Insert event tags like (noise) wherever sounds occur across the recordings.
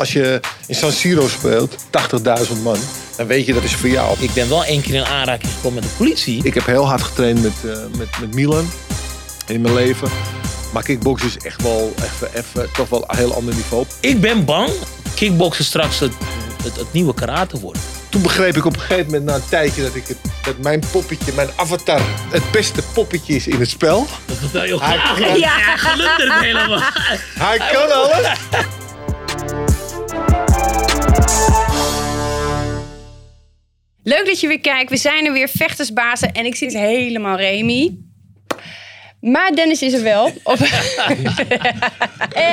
als je in San Siro speelt, 80.000 man, dan weet je dat is voor jou. Ik ben wel één keer in aanraking gekomen met de politie. Ik heb heel hard getraind met, uh, met, met Milan in mijn leven. Maar kickboksen is echt wel even, even toch wel een heel ander niveau. Ik ben bang kickboksen straks het, het, het nieuwe karate wordt. Toen begreep ik op een gegeven moment na een tijdje dat, ik het, dat mijn poppetje, mijn avatar, het beste poppetje is in het spel. Hij, kan, ja, glundert helemaal. Hij kan alles. Leuk dat je weer kijkt. We zijn er weer, vechtersbazen. En ik zit helemaal Remy. Maar Dennis is er wel. uh, (laughs)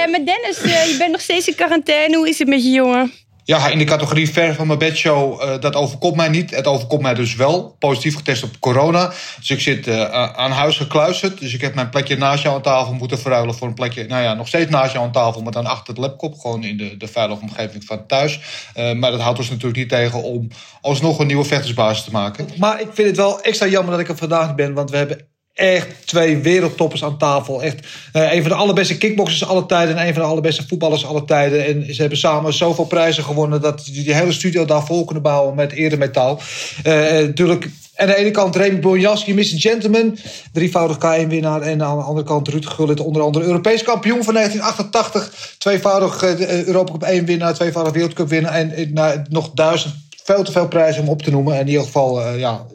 (laughs) maar Dennis, uh, je bent nog steeds in quarantaine. Hoe is het met je jongen? Ja, in de categorie ver van mijn bedshow, uh, dat overkomt mij niet. Het overkomt mij dus wel. Positief getest op corona. Dus ik zit uh, aan huis gekluisterd. Dus ik heb mijn plekje naast jou aan tafel moeten verruilen voor een plekje, nou ja, nog steeds naast jou aan tafel, maar dan achter het laptop. Gewoon in de, de veilige omgeving van thuis. Uh, maar dat houdt ons natuurlijk niet tegen om alsnog een nieuwe vechtersbasis te maken. Maar ik vind het wel extra jammer dat ik er vandaag ben, want we hebben echt twee wereldtoppers aan tafel. Echt uh, een van de allerbeste kickboxers alle tijden en een van de allerbeste voetballers alle tijden. En ze hebben samen zoveel prijzen gewonnen dat die, die hele studio daar vol kunnen bouwen met eredemetaal. Uh, natuurlijk aan de ene kant Remy Bonjaski, Mr. Gentleman, drievoudig K1-winnaar. En aan de andere kant Ruud Gullit, onder andere Europees kampioen van 1988. Tweevoudig uh, Europa Cup 1-winnaar, tweevoudig Wereldcup winnaar. En uh, nog duizend veel te veel prijzen om op te noemen. En in ieder geval, uh, ja,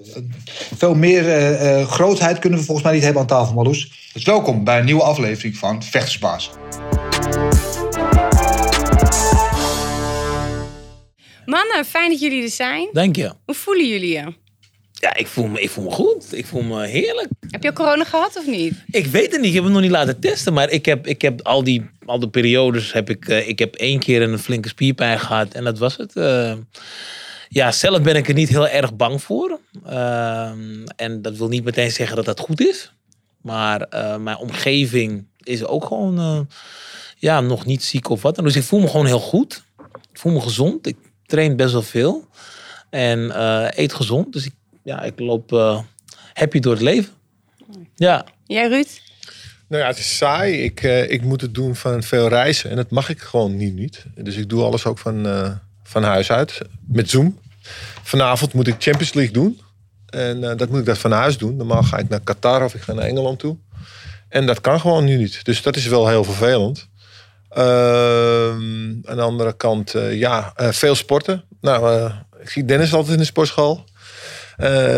veel meer uh, uh, grootheid kunnen we volgens mij niet hebben aan tafel, Marloes. Dus welkom bij een nieuwe aflevering van Vechtersbaas. Mannen, fijn dat jullie er zijn. Dank je. Hoe voelen jullie je? Ja, ik voel, me, ik voel me goed. Ik voel me heerlijk. Heb je al corona gehad of niet? Ik weet het niet. Ik heb het nog niet laten testen. Maar ik heb, ik heb al, die, al die periodes... Heb ik, uh, ik heb één keer een flinke spierpijn gehad. En dat was het. Uh, ja, zelf ben ik er niet heel erg bang voor. Uh, en dat wil niet meteen zeggen dat dat goed is. Maar uh, mijn omgeving is ook gewoon uh, ja, nog niet ziek of wat. Dus ik voel me gewoon heel goed. Ik voel me gezond. Ik train best wel veel. En uh, eet gezond. Dus ik, ja, ik loop happy door het leven. Ja. Jij Ruud? Nou ja, het is saai. Ik, ik moet het doen van veel reizen. En dat mag ik gewoon niet. niet. Dus ik doe alles ook van, van huis uit. Met Zoom. Vanavond moet ik Champions League doen. En uh, dat moet ik dat van huis doen. Normaal ga ik naar Qatar of ik ga naar Engeland toe. En dat kan gewoon nu niet. Dus dat is wel heel vervelend. Uh, aan de andere kant, uh, ja, veel sporten. Nou, ik zie Dennis altijd in de sportschool.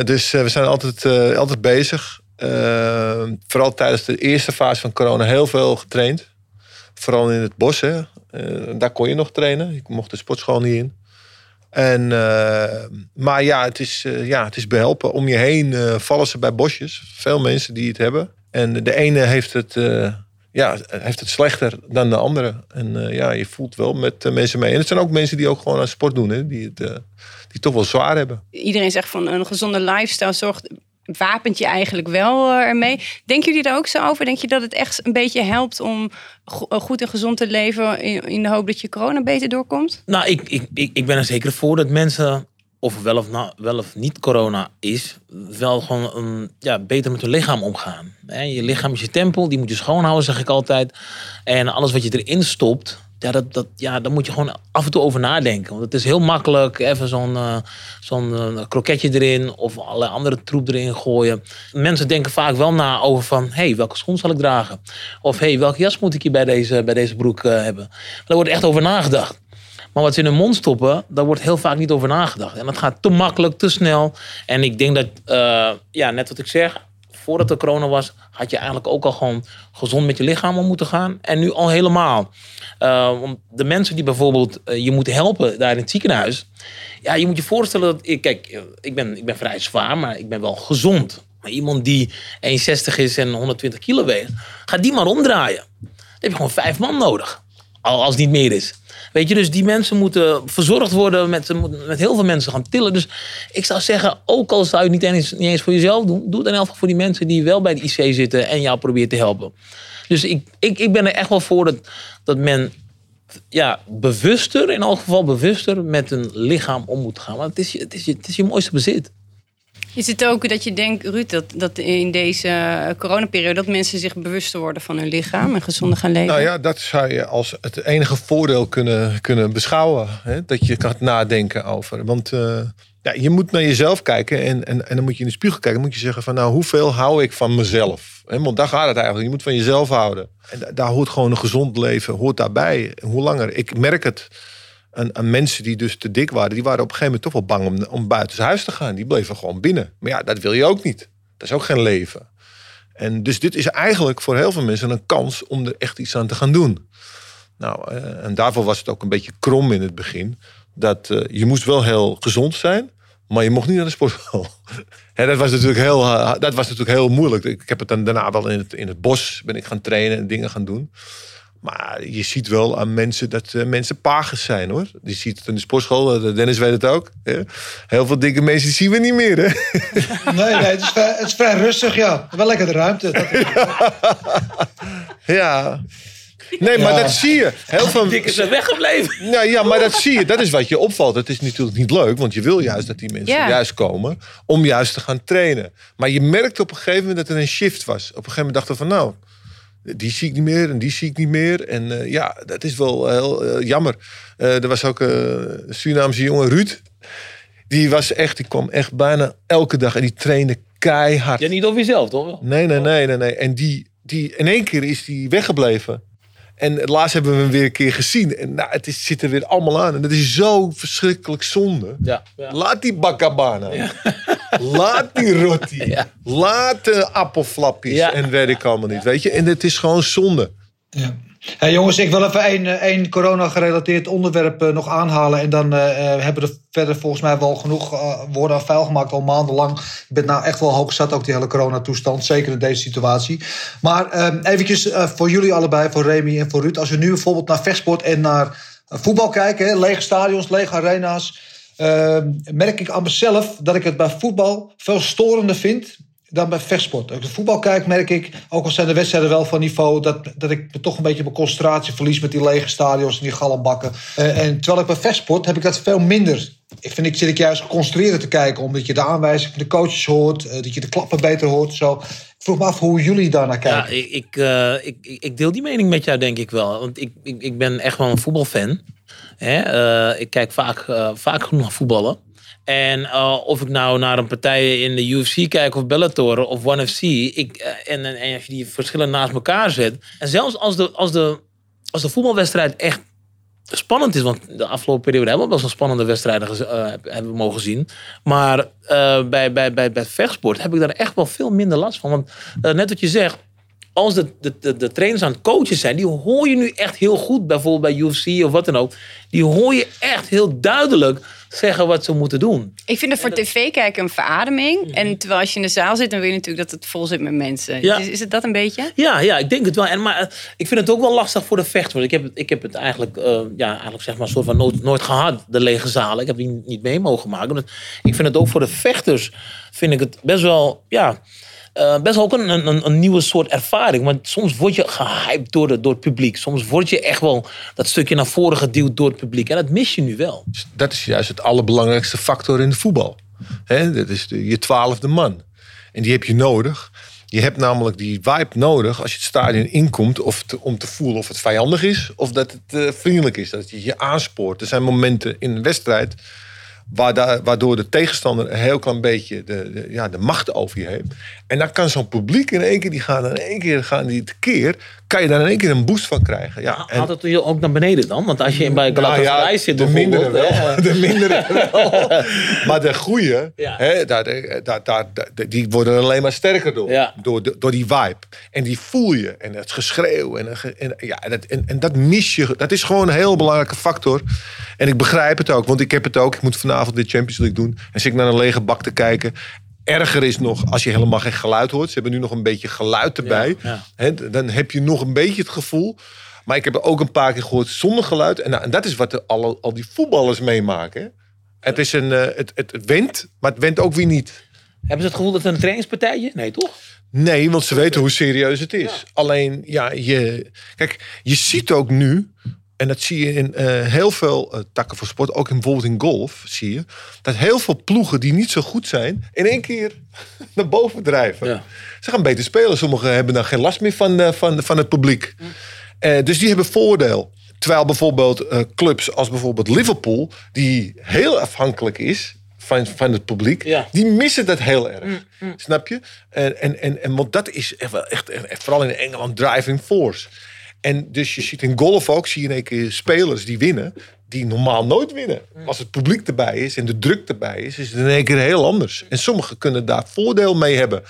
dus we zijn altijd, altijd bezig. vooral tijdens de eerste fase van corona heel veel getraind. Vooral in het bos. Hè. Daar kon je nog trainen. Ik mocht de sportschool niet in. En, uh, maar ja het, is, uh, ja, het is behelpen. Om je heen vallen ze bij bosjes. Veel mensen die het hebben. En de ene heeft het, ja, heeft het slechter dan de andere. En ja, je voelt wel met mensen mee. En het zijn ook mensen die ook gewoon aan sport doen. Hè, die, het, die het toch wel zwaar hebben. Iedereen zegt van een gezonde lifestyle zorgt wapent je eigenlijk wel ermee. Denken jullie daar ook zo over? Denk je dat het echt een beetje helpt om goed en gezond te leven in, de hoop dat je corona beter doorkomt? Nou, ik, ik, ik ben er zeker voor dat mensen, of wel of, nou, wel of niet corona is, wel gewoon um, ja, beter met hun lichaam omgaan. Je lichaam is je tempel, die moet je schoonhouden, zeg ik altijd. En alles wat je erin stopt, ja, dat, dat, ja, daar moet je gewoon af en toe over nadenken. Want het is heel makkelijk even zo'n uh, zo'n uh, kroketje erin of allerlei andere troep erin gooien. Mensen denken vaak wel na over van, hey, welke schoen zal ik dragen? Of hey, welke jas moet ik hier bij deze, bij deze broek uh, hebben? Daar wordt echt over nagedacht. Maar wat ze in hun mond stoppen, daar wordt heel vaak niet over nagedacht. En dat gaat te makkelijk, te snel. En ik denk dat, ja, net wat ik zeg, voordat er corona was, had je eigenlijk ook al gewoon gezond met je lichaam om moeten gaan. En nu al helemaal. Uh, de mensen die bijvoorbeeld uh, je moet helpen daar in het ziekenhuis. Ja, je moet je voorstellen dat ik, kijk, ik ben, ik ben vrij zwaar, maar ik ben wel gezond. Maar iemand die 1,60 is en 120 kilo weegt, ga die maar omdraaien. Dan heb je gewoon vijf man nodig. Als het niet meer is. Weet je, dus die mensen moeten verzorgd worden met, met heel veel mensen gaan tillen. Dus ik zou zeggen, ook al zou je het niet eens, niet eens voor jezelf doen, doe het in elk geval voor die mensen die wel bij de IC zitten en jou proberen te helpen. Dus ik, ik, ik ben er echt wel voor dat, dat men ja, bewuster, in elk geval bewuster, met een lichaam om moet gaan. Want het is, het is, het is je mooiste bezit. Is het ook dat je denkt, Ruud, dat, dat in deze coronaperiode... dat mensen zich bewuster worden van hun lichaam en gezonder gaan leven? Nou ja, dat zou je als het enige voordeel kunnen, kunnen beschouwen. Hè? Dat je kan nadenken over. Want uh, ja, je moet naar jezelf kijken en, en, en dan moet je in de spiegel kijken. Dan moet je zeggen van nou, hoeveel hou ik van mezelf? Hè? Want daar gaat het eigenlijk. Je moet van jezelf houden. En daar hoort gewoon een gezond leven, hoort daarbij. Hoe langer. Ik merk het aan, mensen die dus te dik waren, die waren op een gegeven moment toch wel bang om, om buiten huis te gaan. Die bleven gewoon binnen. Maar ja, dat wil je ook niet. Dat is ook geen leven. En dus dit is eigenlijk voor heel veel mensen een kans om er echt iets aan te gaan doen. Nou, uh, en daarvoor was het ook een beetje krom in het begin. Dat uh, je moest wel heel gezond zijn, maar je mocht niet naar de sportschool. (laughs) en dat was natuurlijk heel, uh, dat was natuurlijk heel moeilijk. Ik heb het dan daarna wel in het, in het bos ben ik gaan trainen en dingen gaan doen. Maar je ziet wel aan mensen dat uh, mensen pagers zijn hoor. Je ziet het in de sportschool, uh, Dennis weet het ook. Hè? Heel veel dikke mensen zien we niet meer. Hè? (laughs) Nee, nee het, is vrij, het is vrij rustig, ja. Wel lekker de ruimte. Dat... (laughs) ja. Nee, maar ja. dat zie je. Heel veel dikke zijn weggebleven. (laughs) Nou ja, maar dat zie je. Dat is wat je opvalt. Het is natuurlijk niet leuk, want je wil juist dat die mensen ja. juist komen om juist te gaan trainen. Maar je merkt op een gegeven moment dat er een shift was. Op een gegeven moment dachten we van nou, die zie ik niet meer en die zie ik niet meer. En uh, ja, dat is wel heel uh, jammer. Uh, er was ook een Surinaamse jongen, Ruud. Die was echt, die kwam echt bijna elke dag en die trainde keihard. Ja, niet over jezelf, toch? Nee, nee, nee, nee, nee. En die, die, in één keer is die weggebleven. En laatst hebben we hem weer een keer gezien. En nou, het is, zit er weer allemaal aan. En dat is zo verschrikkelijk zonde. Ja, ja. Laat die bakabana. Ja. Laat die rotti. Ja. Laat de appelflapjes. Ja. En weet ik allemaal niet. Weet je? En het is gewoon zonde. Ja. Hey jongens, ik wil even één, één corona-gerelateerd onderwerp uh, nog aanhalen. En dan uh, hebben we er verder volgens mij wel genoeg uh, woorden aan vuil gemaakt al maandenlang. Ik ben nou echt wel hoog zat, ook die hele coronatoestand. Zeker in deze situatie. Maar eventjes voor jullie allebei, voor Remy en voor Ruud. Als we nu bijvoorbeeld naar vechtsport en naar voetbal kijken. Hè, lege stadions, lege arena's. Merk ik aan mezelf dat ik het bij voetbal veel storender vind dan bij vechtsport. Als ik de voetbal kijk, merk ik, ook al zijn de wedstrijden wel van niveau, dat, dat ik toch een beetje mijn concentratie verlies met die lege stadions en die gallenbakken. Uh, en terwijl ik bij vechtsport heb ik dat veel minder. Ik vind ik zit ik juist geconcentreerd te kijken, omdat je de aanwijzing van de coaches hoort, uh, dat je de klappen beter hoort. Zo. Ik vroeg me af hoe jullie daarnaar kijken. Ja, ik, ik, uh, ik, ik deel die mening met jou, denk ik wel. Want ik, ik, ik ben echt wel een voetbalfan. Hè? ik kijk vaak, vaak genoeg naar voetballen. En uh, of ik nou naar een partij in de UFC kijk of Bellator of ONE FC. Ik, en, en als je die verschillen naast elkaar zet. En zelfs als de, als de, als de voetbalwedstrijd echt spannend is. Want de afgelopen periode hebben we wel zo'n spannende wedstrijden uh, hebben we mogen zien. Maar bij, bij, bij, bij vechtsport heb ik daar echt wel veel minder last van. Want net wat je zegt als de, de, de, de, trainers aan het coachen zijn, die hoor je nu echt heel goed, bijvoorbeeld bij UFC of wat dan ook. Die hoor je echt heel duidelijk zeggen wat ze moeten doen. Ik vind het voor tv kijken een verademing. Mm. En terwijl als je in de zaal zit, dan wil je natuurlijk dat het vol zit met mensen. Ja. Is, is, het dat een beetje? Ja, ja, ik denk het wel. En, maar uh, ik vind het ook wel lastig voor de vechters. Ik heb, ik heb het eigenlijk, uh, ja, eigenlijk zeg maar, soort van nooit, nooit gehad, de lege zalen. Ik heb die niet mee mogen maken. Dus ik vind het ook voor de vechters, vind ik het best wel, ja... Uh, best wel ook een, een, nieuwe soort ervaring. Want soms word je gehyped door, de, door het publiek. Soms word je echt wel dat stukje naar voren geduwd door het publiek. En dat mis je nu wel. Dat is juist het allerbelangrijkste factor in de voetbal. Dat is je twaalfde man. En die heb je nodig. Je hebt namelijk die vibe nodig als je het stadion inkomt... Of om te voelen of het vijandig is of dat het uh, vriendelijk is. Dat je je aanspoort. Er zijn momenten in een wedstrijd waardoor de tegenstander een heel klein beetje de, de, ja, de macht over je heeft. En dan kan zo'n publiek in één keer, die gaan in één keer gaan die tekeer, kan je daar in één keer een boost van krijgen. Ja, en, Haalt het je ook naar beneden dan? Want als je bij Galatasaray nou ja, zit de mindere wel, hè? (laughs) de mindere (laughs) wel. maar de goede, ja. hè, daar, daar, daar, die worden alleen maar sterker door, ja. door, door die vibe. En die voel je en het geschreeuw en, en, ja, en, dat, en, en dat mis je. Dat is gewoon een heel belangrijke factor. En ik begrijp het ook, want ik heb het ook. Ik moet vanavond de Champions League doen. En zit ik naar een lege bak te kijken. Erger is nog als je helemaal geen geluid hoort. Ze hebben nu nog een beetje geluid erbij. Ja, ja. He, dan heb je nog een beetje het gevoel. Maar ik heb er ook een paar keer gehoord zonder geluid. En, nou, en dat is wat de, al, al die voetballers meemaken. Hè? Het, is een, uh, het, het, het went, maar het went ook weer niet. Hebben ze het gevoel dat het een trainingspartijtje? Nee, toch? Nee, want ze weten hoe serieus het is. Alleen, ja, je... Kijk, je ziet ook nu En dat zie je in eh, heel veel eh, takken van sport. Ook in, bijvoorbeeld in golf zie je. Dat heel veel ploegen die niet zo goed zijn. In één keer (laughs) naar boven drijven. Ja. Ze gaan beter spelen. Sommigen hebben dan geen last meer van, eh, van, van het publiek. Dus die hebben voordeel. Terwijl bijvoorbeeld clubs als bijvoorbeeld Liverpool. Die heel afhankelijk is van, van het publiek. Ja. Die missen dat heel erg. Snap je? En, en, en, en want dat is echt, wel echt, echt, echt vooral in Engeland driving force. En dus je ziet in golf ook, zie je in één keer spelers die winnen, die normaal nooit winnen. Als het publiek erbij is en de druk erbij is, is het in één keer heel anders. En sommigen kunnen daar voordeel mee hebben.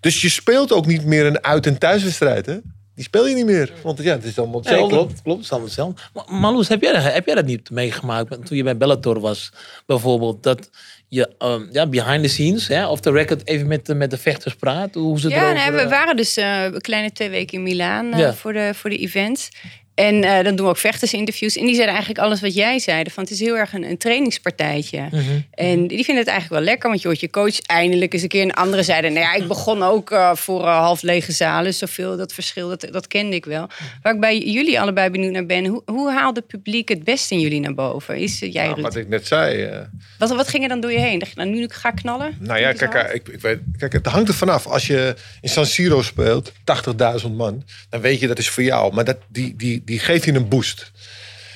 Dus je speelt ook niet meer een uit- en thuiswedstrijd, hè? Die speel je niet meer. Want ja, het is allemaal Nee, hetzelfde. klopt, klopt. Het is allemaal hetzelfde. Maar Marloes, heb jij, dat- heb jij dat niet meegemaakt toen je bij Bellator was? Bijvoorbeeld dat je ehm, ja, behind the scenes, hè, of the record, even met, de- met de vechters praat? Hoe ze Ja, erover, nee, we eh, waren dus eh, een kleine twee weken in Milaan eh, Ja. voor, de, voor de event. En eh, dan doen we ook vechtersinterviews. En die zeiden eigenlijk alles wat jij zei. Van het is heel erg een, een trainingspartijtje. Mhm. En die vinden het eigenlijk wel lekker. Want je hoort je coach eindelijk eens een keer. En anderen zeiden, nou ja, ik begon ook eh, voor eh, half lege zalen. Zoveel, dat verschil, dat, dat kende ik wel. Waar ik bij jullie allebei benieuwd naar ben. Hoe, hoe haalt het publiek het beste in jullie naar boven? Is jij, Nou, wat ik net zei. Wat, wat ging er dan door je heen? Dacht je, nou, nu ik ga knallen? Nou ja, kijk, ik, ik weet, kijk, het hangt er vanaf. Als je in San Siro speelt, 80.000 man, dan weet je dat is voor jou. Maar dat, die, die, die geeft je een boost.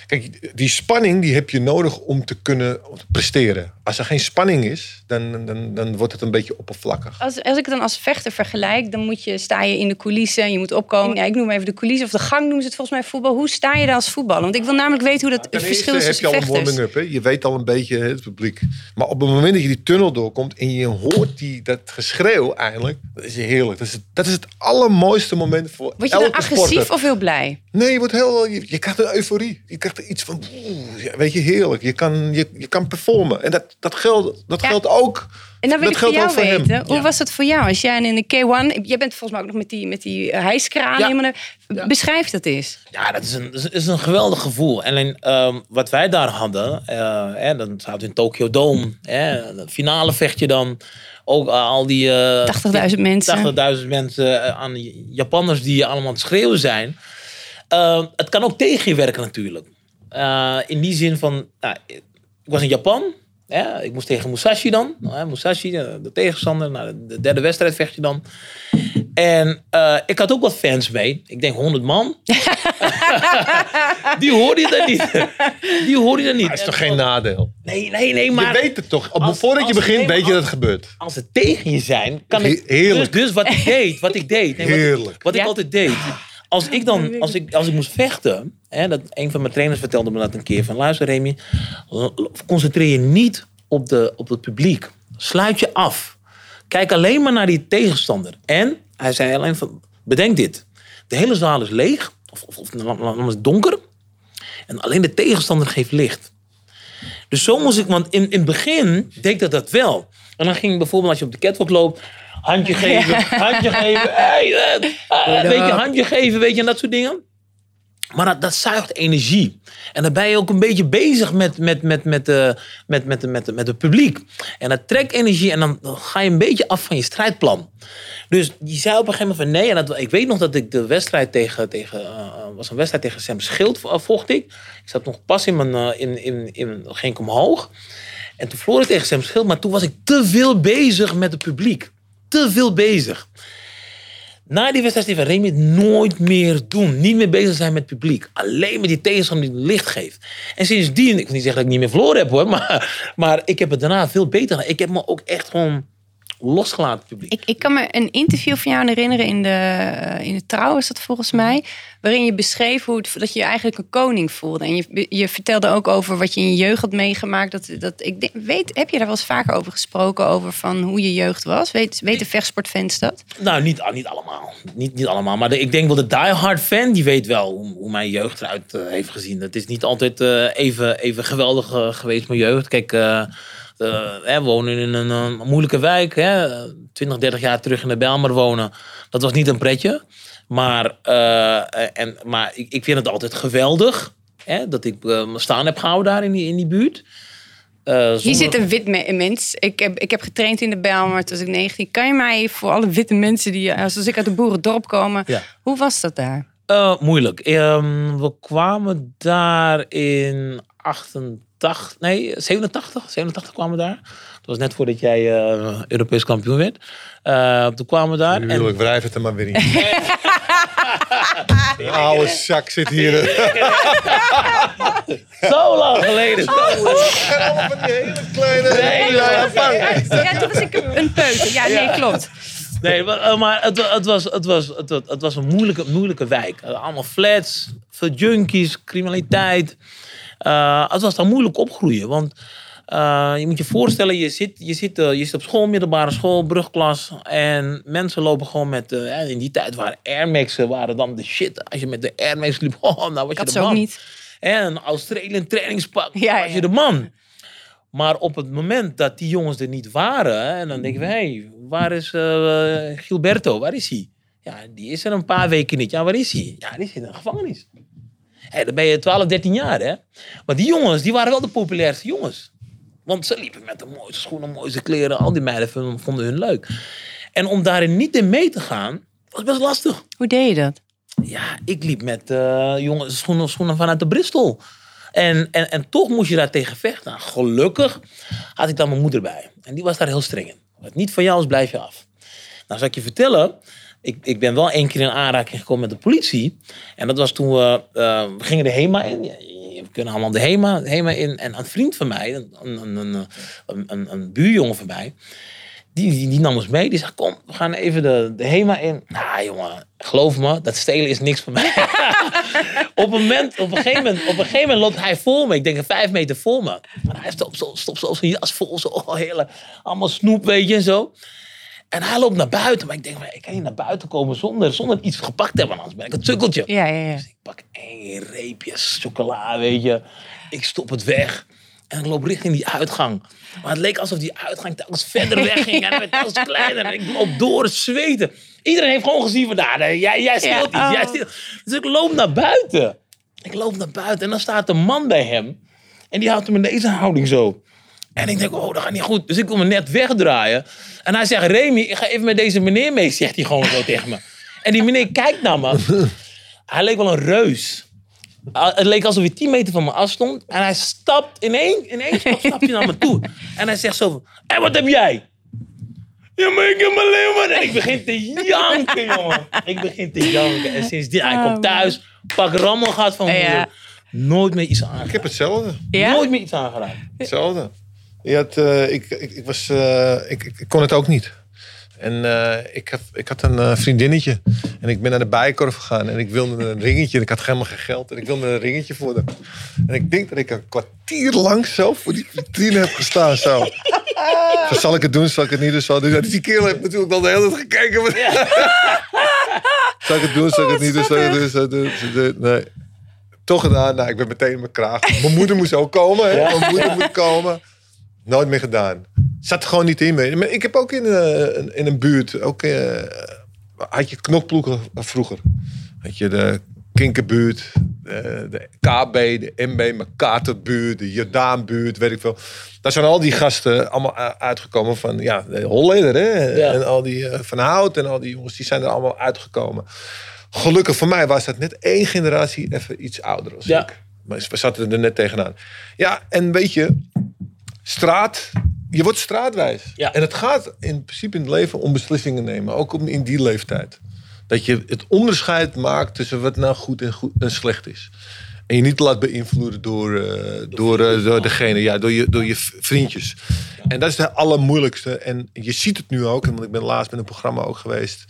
Kijk, die spanning die heb je nodig om te kunnen presteren. Als er geen spanning is, dan, dan, dan wordt het een beetje oppervlakkig. Als, als ik het dan als vechter vergelijk, dan moet je, sta je in de coulissen en je moet opkomen. Ja, ik noem even de coulissen of de gang noemen ze het volgens mij voetbal. Hoe sta je daar als voetballer? Want ik wil namelijk weten hoe dat verschil is eerste heb tussen je al een warming-up. Je weet al een beetje het publiek. Maar op het moment dat je die tunnel doorkomt en je hoort die, dat geschreeuw eindelijk, dat is heerlijk. Dat is, het, dat is het allermooiste moment voor Word je dan agressief sporter. of heel blij? Nee, je, wordt heel, je, je krijgt een euforie. Je krijgt iets van, weet je, heerlijk. Je kan, je, je kan performen. En dat, dat, geldt, dat Ja. geldt ook. En dan wil dat ik voor geldt jou ook voor weten, hem. hoe was het voor jou? Als jij in de K1, jij bent volgens mij ook nog met die, met die eh, hijskraan. Ja. helemaal naar- Beschrijf dat eens. Ja, dat is een, dat is- een geweldig gevoel. En alleen, ehm, wat wij daar hadden, eh, hè, dan zaten we in Tokyo Dome. Hè, finale vecht je dan. Ook al die... eh, 80.000 mensen. 80.000 mensen aan die Japanners die allemaal aan het schreeuwen zijn. Eh, het kan ook tegen je werken natuurlijk. Eh, in die zin van, nou, ik was in Japan. Hè, ik moest tegen Musashi dan. Nou, hè, Musashi, de, de tegenstander. Nou, de derde wedstrijd vecht je dan. En eh, ik had ook wat fans mee. Ik denk 100 man. (laughs) die hoorde je dan niet. Die hoorde je dan niet. Dat is toch geen nadeel? Nee, nee, nee. Maar je weet het toch. Als- voordat je begint, nee, weet je dat het gebeurt. als ze tegen je zijn, kan ik. He- heerlijk. Dus, dus wat ik deed, wat ik deed. nee, wat Heerlijk. Wat ik Ja. altijd deed. Als ik dan, als ik, als ik moest vechten, hè, dat, een van mijn trainers vertelde me dat een keer van luister Remy, concentreer je niet op, de, op het publiek. Sluit je af. Kijk alleen maar naar die tegenstander. En hij zei alleen van, bedenk dit. De hele zaal is leeg, of, of, of is donker. En alleen de tegenstander geeft licht. Dus zo moest ik, want in, in het begin deed ik dat, dat wel. En dan ging bijvoorbeeld als je op de catwalk loopt, handje geven, handje geven, hey, eh, eh, weet je, handje geven, weet je, en dat soort dingen. Maar dat, dat zuigt energie. En dan ben je ook een beetje bezig met, met, met, met, eh, met, met, met, met het publiek. En dat trekt energie en dan, ga je een beetje af van je strijdplan. Dus die zei op een gegeven moment van nee. En dat, ik weet nog dat ik de wedstrijd tegen, tegen was een wedstrijd tegen Sam Schild vo- vocht ik. Ik zat nog pas in mijn, in, in, in, ging ik omhoog. En toen verloor ik tegen Sam Schild, maar toen was ik te veel bezig met het publiek. Te veel bezig. Na die wedstrijd tegen Remy het nooit meer doen. Niet meer bezig zijn met het publiek. Alleen met die tegenstander die licht geeft. En sindsdien, ik wil niet zeggen dat ik niet meer verloren heb hoor. (laughs) Maar, maar ik heb het daarna veel beter gedaan. Ik heb me ook echt gewoon losgelaten publiek. Ik, ik kan me een interview van jou herinneren in de, eh, in de Trouw, is dat volgens mij. Waarin je beschreef hoe het, dat je je eigenlijk een koning voelde. En je, je vertelde ook over wat je in je jeugd had meegemaakt. Dat, dat, ik denk, weet, heb je daar wel eens vaker over gesproken? Over van hoe je jeugd was? Weet, weten vechtsportfans dat? Nou, niet, niet allemaal. Niet, niet allemaal. Maar de- ik denk wel de diehard fan, die weet wel hoe, hoe mijn jeugd eruit eh, heeft gezien. Het is niet altijd eh, even, even geweldig geweest, mijn jeugd. Kijk, we wonen in een eh, moeilijke wijk. Hè, 20, 30 jaar terug in de Bijlmer wonen. Dat was niet een pretje. Maar, eh, en, maar ik, ik vind het altijd geweldig. Hè, dat ik eh, me staan heb gehouden daar in die, in die buurt. Eh, Hier zit een wit me- mens. Ik heb, ik heb getraind in de Bijlmer toen ik 19. Kan je mij voor alle witte mensen die als, als ik uit een boerendorp komen... Ja. Hoe was dat daar? Eh, moeilijk. Ehm, we kwamen daar in 88, nee, 87. 87 kwamen we daar. Dat was net voordat jij eh, Europees kampioen werd. Eh, toen kwamen we daar. Nu en- wil ik wrijf het er maar weer in. (laughs) De oude zak zit hier. (laughs) Zo lang geleden. Van die hele kleine... Nee. Ja, toen was ik een peuter. Ja, nee, klopt. Nee, maar, eh, maar het, het, was, het, was, het, wa- het was een moeilijke, moeilijke wijk. Allemaal flats, veel junkies, criminaliteit. Eh, het was daar moeilijk opgroeien. Want eh, je moet je voorstellen, je zit, je, zit, eh, je zit op school, middelbare school, brugklas. En mensen lopen gewoon met... in die tijd waren Air Max'en waren dan de shit. Als je met de Air Max liep, (laughs) oh, nou was je de man. niet. En een Australian trainingspak, Ja, was ja. je de man. Maar op het moment dat die jongens er niet waren, en dan denken we, hé, hey, waar is Gilberto? Waar is hij? Ja, die is er een paar weken niet. Ja, waar is hij? Ja, die zit in de gevangenis. Hé, dan ben je 12, 13 jaar, hè? Maar die jongens, die waren wel de populairste jongens. Want ze liepen met de mooiste schoenen, mooiste kleren. Al die meiden vonden, vonden hun leuk. En om daarin niet in mee te gaan, was best lastig. Hoe deed je dat? Ja, ik liep met eh jongens schoenen, schoenen vanuit de Bristol. En, en, en toch moest je daar tegen vechten. Nou, gelukkig had ik dan mijn moeder bij. En die was daar heel streng in. Wat niet van jou is, blijf je af. Nou, zal ik je vertellen. Ik, ik ben wel één keer in aanraking gekomen met de politie. En dat was toen we, eh, we gingen de HEMA in. We kunnen allemaal de HEMA, HEMA in. En een vriend van mij, een, een, een, een, een, buurjongen van mij... Die, die, nam ons mee. Die zei, kom, we gaan even de, de HEMA in. Nou, jongen, geloof me, dat stelen is niks voor mij. (laughs) op, een moment, op, een gegeven moment, op een gegeven moment loopt hij voor me. Ik denk vijf meter voor me. Maar hij stopt zo, stopt zijn jas vol. Zo, hele, allemaal snoep, weet je, en zo. En hij loopt naar buiten. Maar ik denk, ik kan niet naar buiten komen zonder, zonder iets gepakt te hebben. Anders ben ik een sukkeltje. Ja, ja, ja. Dus ik pak één reepje chocola, weet je. Ik stop het weg. En ik loop richting die uitgang. Maar het leek alsof die uitgang telkens verder weg ging. En het werd telkens (laughs) kleiner. En ik loop door het zweten. Iedereen heeft gewoon gezien van, nou, jij, jij steelt Ja, iets. Jij oh. Dus ik loop naar buiten. Ik loop naar buiten. En dan staat een man bij hem. En die houdt hem in deze houding zo. En ik denk, oh, dat gaat niet goed. Dus ik wil me net wegdraaien. En hij zegt, Remy, ik ga even met deze meneer mee, zegt hij gewoon zo (laughs) tegen me. En die meneer kijkt naar me. (laughs) Hij leek wel een reus. Ah, Het leek alsof hij 10 meter van me af stond. En hij stapt in één, in één stap stapt hij naar me toe. (laughs) En hij zegt zo van, en wat heb jij? Ja, maar ik heb alleen maar... En ik begin te janken, jongen. Ik begin te janken. En sindsdien, hij komt thuis, pak rammel gaat van mijn Ja. moeder. Nooit meer iets Ik aangeraakt. heb hetzelfde. Ja? Nooit meer iets aangeraakt. Hetzelfde. Je had, eh, ik, ik, ik, was, eh, ik, ik, kon het ook niet. En eh, ik, had, ik had een vriendinnetje. En ik ben naar de bijenkorf gegaan. En ik wilde een ringetje. En ik had helemaal geen geld. En ik wilde een ringetje voor haar. En ik denk dat ik een kwartier lang zo voor die vitrine heb gestaan. Zo. (laughs) Van, zal ik het doen? Zal ik het niet doen? Zal doen? Dus die kerel heeft natuurlijk wel de hele tijd gekeken. maar- (laughs) Zal ik het doen? Zal ik het niet doen? Zal ik het doen? Zal ik het doen? Zal ik het doen? Nee. Toch gedaan. Nou, ik ben meteen in mijn kraag. Mijn moeder moest ook komen. Hè? Mijn moeder moet komen. Nooit meer gedaan. Zat er gewoon niet in. Maar ik heb ook in, eh, in een buurt... Ook, eh, had je knokploegen vroeger. Had je de Kinkerbuurt, de, de KB, de MB, McCarterbuurt, de Jordaanbuurt, weet ik veel. Daar zijn al die gasten allemaal uitgekomen van ja, de Holleder, hè? Ja. En al die eh, Van Hout en al die jongens, die zijn er allemaal uitgekomen. Gelukkig voor mij was dat net één generatie even iets ouder als Ja. ik. Maar we zaten er net tegenaan. Ja, en weet je, straat, je wordt straatwijs. Ja. En het gaat in principe in het leven om beslissingen nemen, ook om in die leeftijd. Dat je het onderscheid maakt tussen wat nou goed en, goed en slecht is. En je niet laat beïnvloeden door, eh, door, eh, door degene, ja, door je, door je vriendjes. En dat is de allermoeilijkste. En je ziet het nu ook, want ik ben laatst met een programma ook geweest.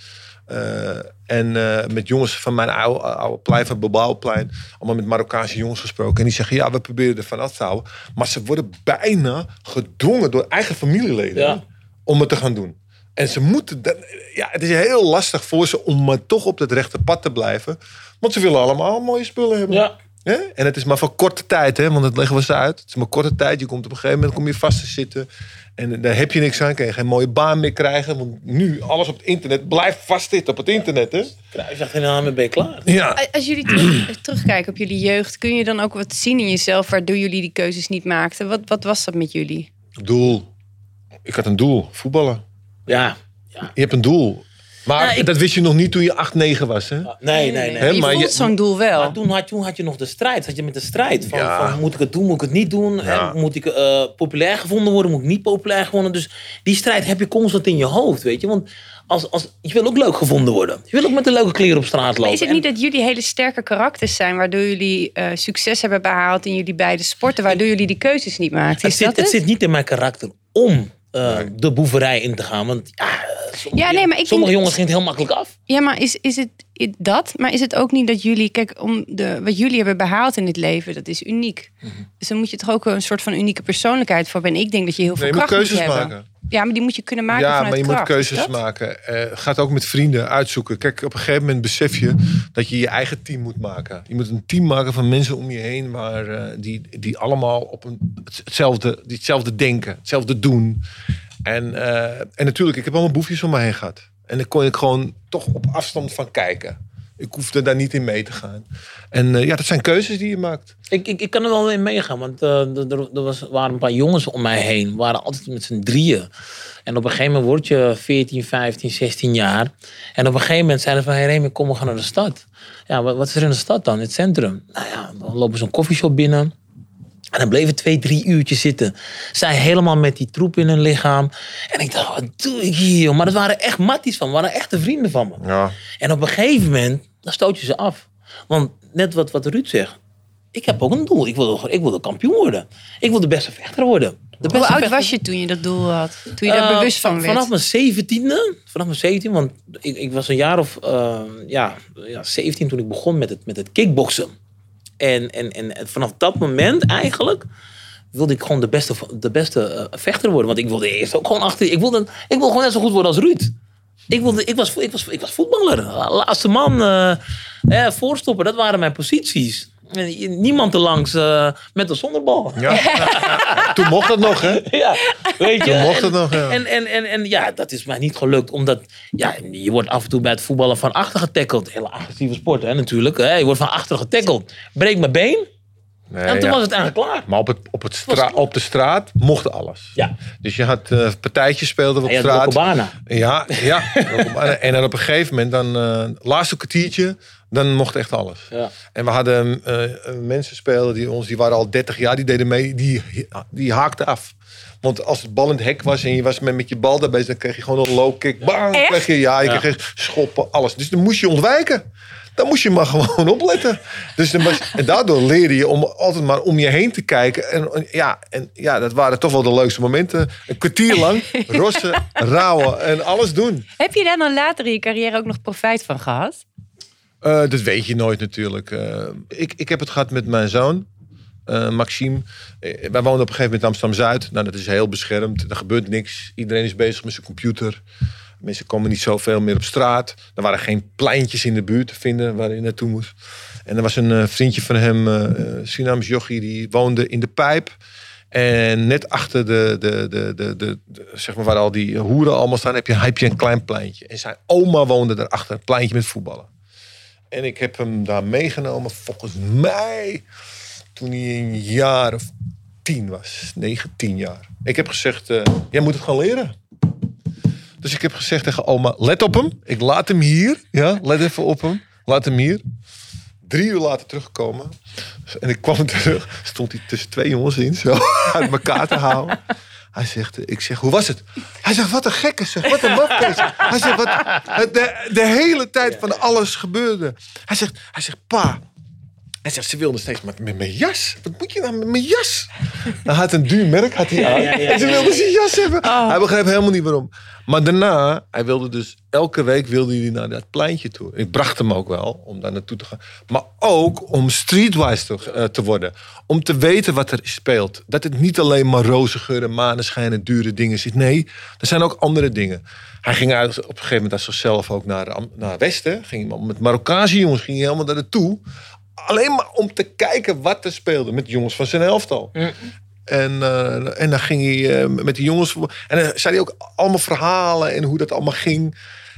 Eh, en eh, met jongens van mijn oude, oude plein, van Bebouwplein. Allemaal met Marokkaanse jongens gesproken. En die zeggen, ja, we proberen er vanaf te houden. Maar ze worden bijna gedwongen door eigen familieleden Ja. om het te gaan doen. En ze moeten, dan- ja, het is heel lastig voor ze om maar toch op het rechte pad te blijven. Want ze willen allemaal mooie spullen hebben. Ja. Hè? En het is maar voor korte tijd, hè? want dat leggen we ze uit. Het is maar korte tijd. Je komt op een gegeven moment kom je vast te zitten. En daar heb je niks aan. Kan je geen mooie baan meer krijgen. Want nu, alles op het internet, blijft vastzitten op het internet. Hè? Kruis achter de naam en ben je klaar. Ja. Als jullie terug- (clears throat) terugkijken op jullie jeugd, kun je dan ook wat zien in jezelf waardoor jullie die keuzes niet maakten? Wat, wat was dat met jullie? Doel. Ik had een doel. Voetballen. Ja. ja. Je hebt een doel. Maar Nou, ik- dat wist je nog niet toen je 8, 9 was, hè? Nee, nee, nee. Hè, je maar je- zo'n doel wel. Maar toen had, toen had je nog de strijd. Had je met de strijd. Van, Ja. van, moet ik het doen, moet ik het niet doen? Ja. En moet ik eh, populair gevonden worden, moet ik niet populair gevonden? Dus die strijd heb je constant in je hoofd, weet je. Want als, als, je wil ook leuk gevonden worden. Je wil ook met de leuke kleren op straat lopen. Maar is het En- niet dat jullie hele sterke karakters zijn, waardoor jullie eh, succes hebben behaald in jullie beide sporten, waardoor jullie die keuzes niet maakten? het, Is zit, dat het het? zit niet in mijn karakter om eh, de boeverij in te gaan. Want ja, sommige, Ja, nee, maar ik sommige jongens gaan het heel makkelijk af. Ja, maar is, is het dat? Maar is het ook niet dat jullie, kijk, om de, wat jullie hebben behaald in dit leven, dat is uniek. Mhm. Dus dan moet je toch ook een soort van unieke persoonlijkheid voor hebben. En ik denk dat je heel veel Nee, je moet kracht moet keuzes maken. Ja, maar die moet je kunnen maken Ja, vanuit maar je moet keuzes maken. Eh gaat ook met vrienden uitzoeken. Kijk, op een gegeven moment besef je dat je je eigen team moet maken. Je moet een team maken van mensen om je heen waar, eh, die, die allemaal op een, hetzelfde, die hetzelfde denken, hetzelfde doen. En, eh, en natuurlijk, ik heb allemaal boefjes om me heen gehad. En daar kon ik gewoon toch op afstand van kijken. Ik hoefde daar niet in mee te gaan. En eh, ja, dat zijn keuzes die je maakt. Ik, ik, ik kan er wel in meegaan, want eh, er, er- was, waren een paar jongens om mij heen. Waren altijd met z'n drieën. En op een gegeven moment word je 14, 15, 16 jaar. En op een gegeven moment zeiden ze van... Hey Remy, kom, we gaan naar de stad. Ja, wat, wat is er in de stad dan? Het centrum? Nou ja, dan lopen ze een koffieshop binnen. En dan bleven twee, drie uurtjes zitten. Zij helemaal met die troep in hun lichaam. En ik dacht, wat doe ik hier? Maar dat waren echt matties van me. waren echte vrienden van me. Ja. En op een gegeven moment, dan stoot je ze af. Want net wat, wat Ruud zegt. Ik heb ook een doel. Ik wilde, ik wilde kampioen worden. Ik wil de beste vechter worden. De Hoe oud vechter- was je toen je dat doel had? Toen je daar Eh, bewust van werd? Vanaf mijn zeventiende. Vanaf mijn 17, want ik, ik was een jaar of eh, ja, ja, 17 toen ik begon met het, met het kickboksen. En, en, en vanaf dat moment eigenlijk wilde ik gewoon de beste, de beste eh, vechter worden. Want ik wilde eerst ook gewoon achter. Ik wilde, ik wilde gewoon net zo goed worden als Ruud. Ik, wilde, ik, was, ik, was, ik was voetballer. Laatste man, eh, voorstopper, dat waren mijn posities. En Niemand erlangs eh met een zonderbal. ja. (laughs) Toen mocht dat nog, hè? Ja, weet je. Toen mocht En- het nog, ja. En, en, en, en ja, dat is mij niet gelukt. Omdat ja, je wordt af en toe bij het voetballen van achter getackeld. Hele agressieve sport, hè, natuurlijk. Hè. Je wordt van achter getackeld. Breek mijn been. Nee, en toen ja. was het eigenlijk klaar. Maar op, het, op, het stra- op de straat mocht alles. Ja. Dus je had eh, partijtjes speelden op straat. Ja, ja. en dan op een gegeven moment, dan eh laatste kwartiertje, dan mocht echt alles. Ja. En we hadden eh, eh, mensen spelen die ons, die waren al 30 jaar, die deden mee, die, die haakten af. Want als het bal in het hek was en je was met, met je bal daarbij, dan kreeg je gewoon een low kick. Bang! Echt? Kreeg je, ja, je Ja. kreeg schoppen, alles. Dus dan moest je ontwijken. Dan moest je maar (laughs) gewoon opletten. Dus dan was, en daardoor leerde je om altijd maar om je heen te kijken. En, ja, en ja, dat waren toch wel de leukste momenten. Een kwartier lang rossen, (laughs) rouwen en alles doen. Heb je daar dan later in je carrière ook nog profijt van gehad? Eh, dat weet je nooit natuurlijk. Eh, ik, ik heb het gehad met mijn zoon, eh, Maxime. Wij woonden op een gegeven moment in Amsterdam-Zuid. Nou, dat is heel beschermd. Er gebeurt niks. Iedereen is bezig met zijn computer. Mensen komen niet zoveel meer op straat. Er waren geen pleintjes in de buurt te vinden waar hij naartoe moest. En er was een vriendje van hem, eh, Surinaams jochie, die woonde in de Pijp. En net achter de, de, de, de, de, de- zeg maar waar al die hoeren allemaal staan, heb je, heb je een klein pleintje. En zijn oma woonde daarachter, een pleintje met voetballen. En ik heb hem daar meegenomen, volgens mij, toen hij een jaar of tien was. Negen, tien jaar. Ik heb gezegd, eh, jij moet het gaan leren. Dus ik heb gezegd tegen oma, let op hem. Ik laat hem hier. Ja, let even op hem. Laat hem hier. Drie uur later teruggekomen. En ik kwam (laughs) terug. Stond hij tussen twee jongens in. Zo (laughs) uit elkaar te houden. Hij zegt, ik zeg, hoe was het? Hij zegt, wat een gekke zeg. Wat een (laughs) mafkees. Hij zegt, wat, de, de hele tijd van alles gebeurde. Hij zegt, hij zegt, pa. Hij zegt, ze wilde steeds met, met mijn jas. Wat moet je nou met mijn jas? Hij had een duur merk had hij aan. ja, ja, en ze ja, wilde zijn jas hebben. Oh. Hij begreep helemaal niet waarom. Maar daarna, hij wilde dus elke week wilde hij naar dat pleintje toe. Ik bracht hem ook wel om daar naartoe te gaan. Maar ook om streetwise te, eh, te worden. Om te weten wat er speelt. Dat het niet alleen maar roze geuren, maneschijnen, dure dingen zit. Nee, er zijn ook andere dingen. Hij ging uit, op een gegeven moment als zichzelf ook naar, naar Westen. Ging met Marokkaanse jongens ging hij helemaal daar naartoe. Alleen maar om te kijken wat er speelde. Met jongens van zijn elftal. En, eh, en dan ging hij eh, met die jongens. En dan zei hij ook allemaal verhalen en hoe dat allemaal ging.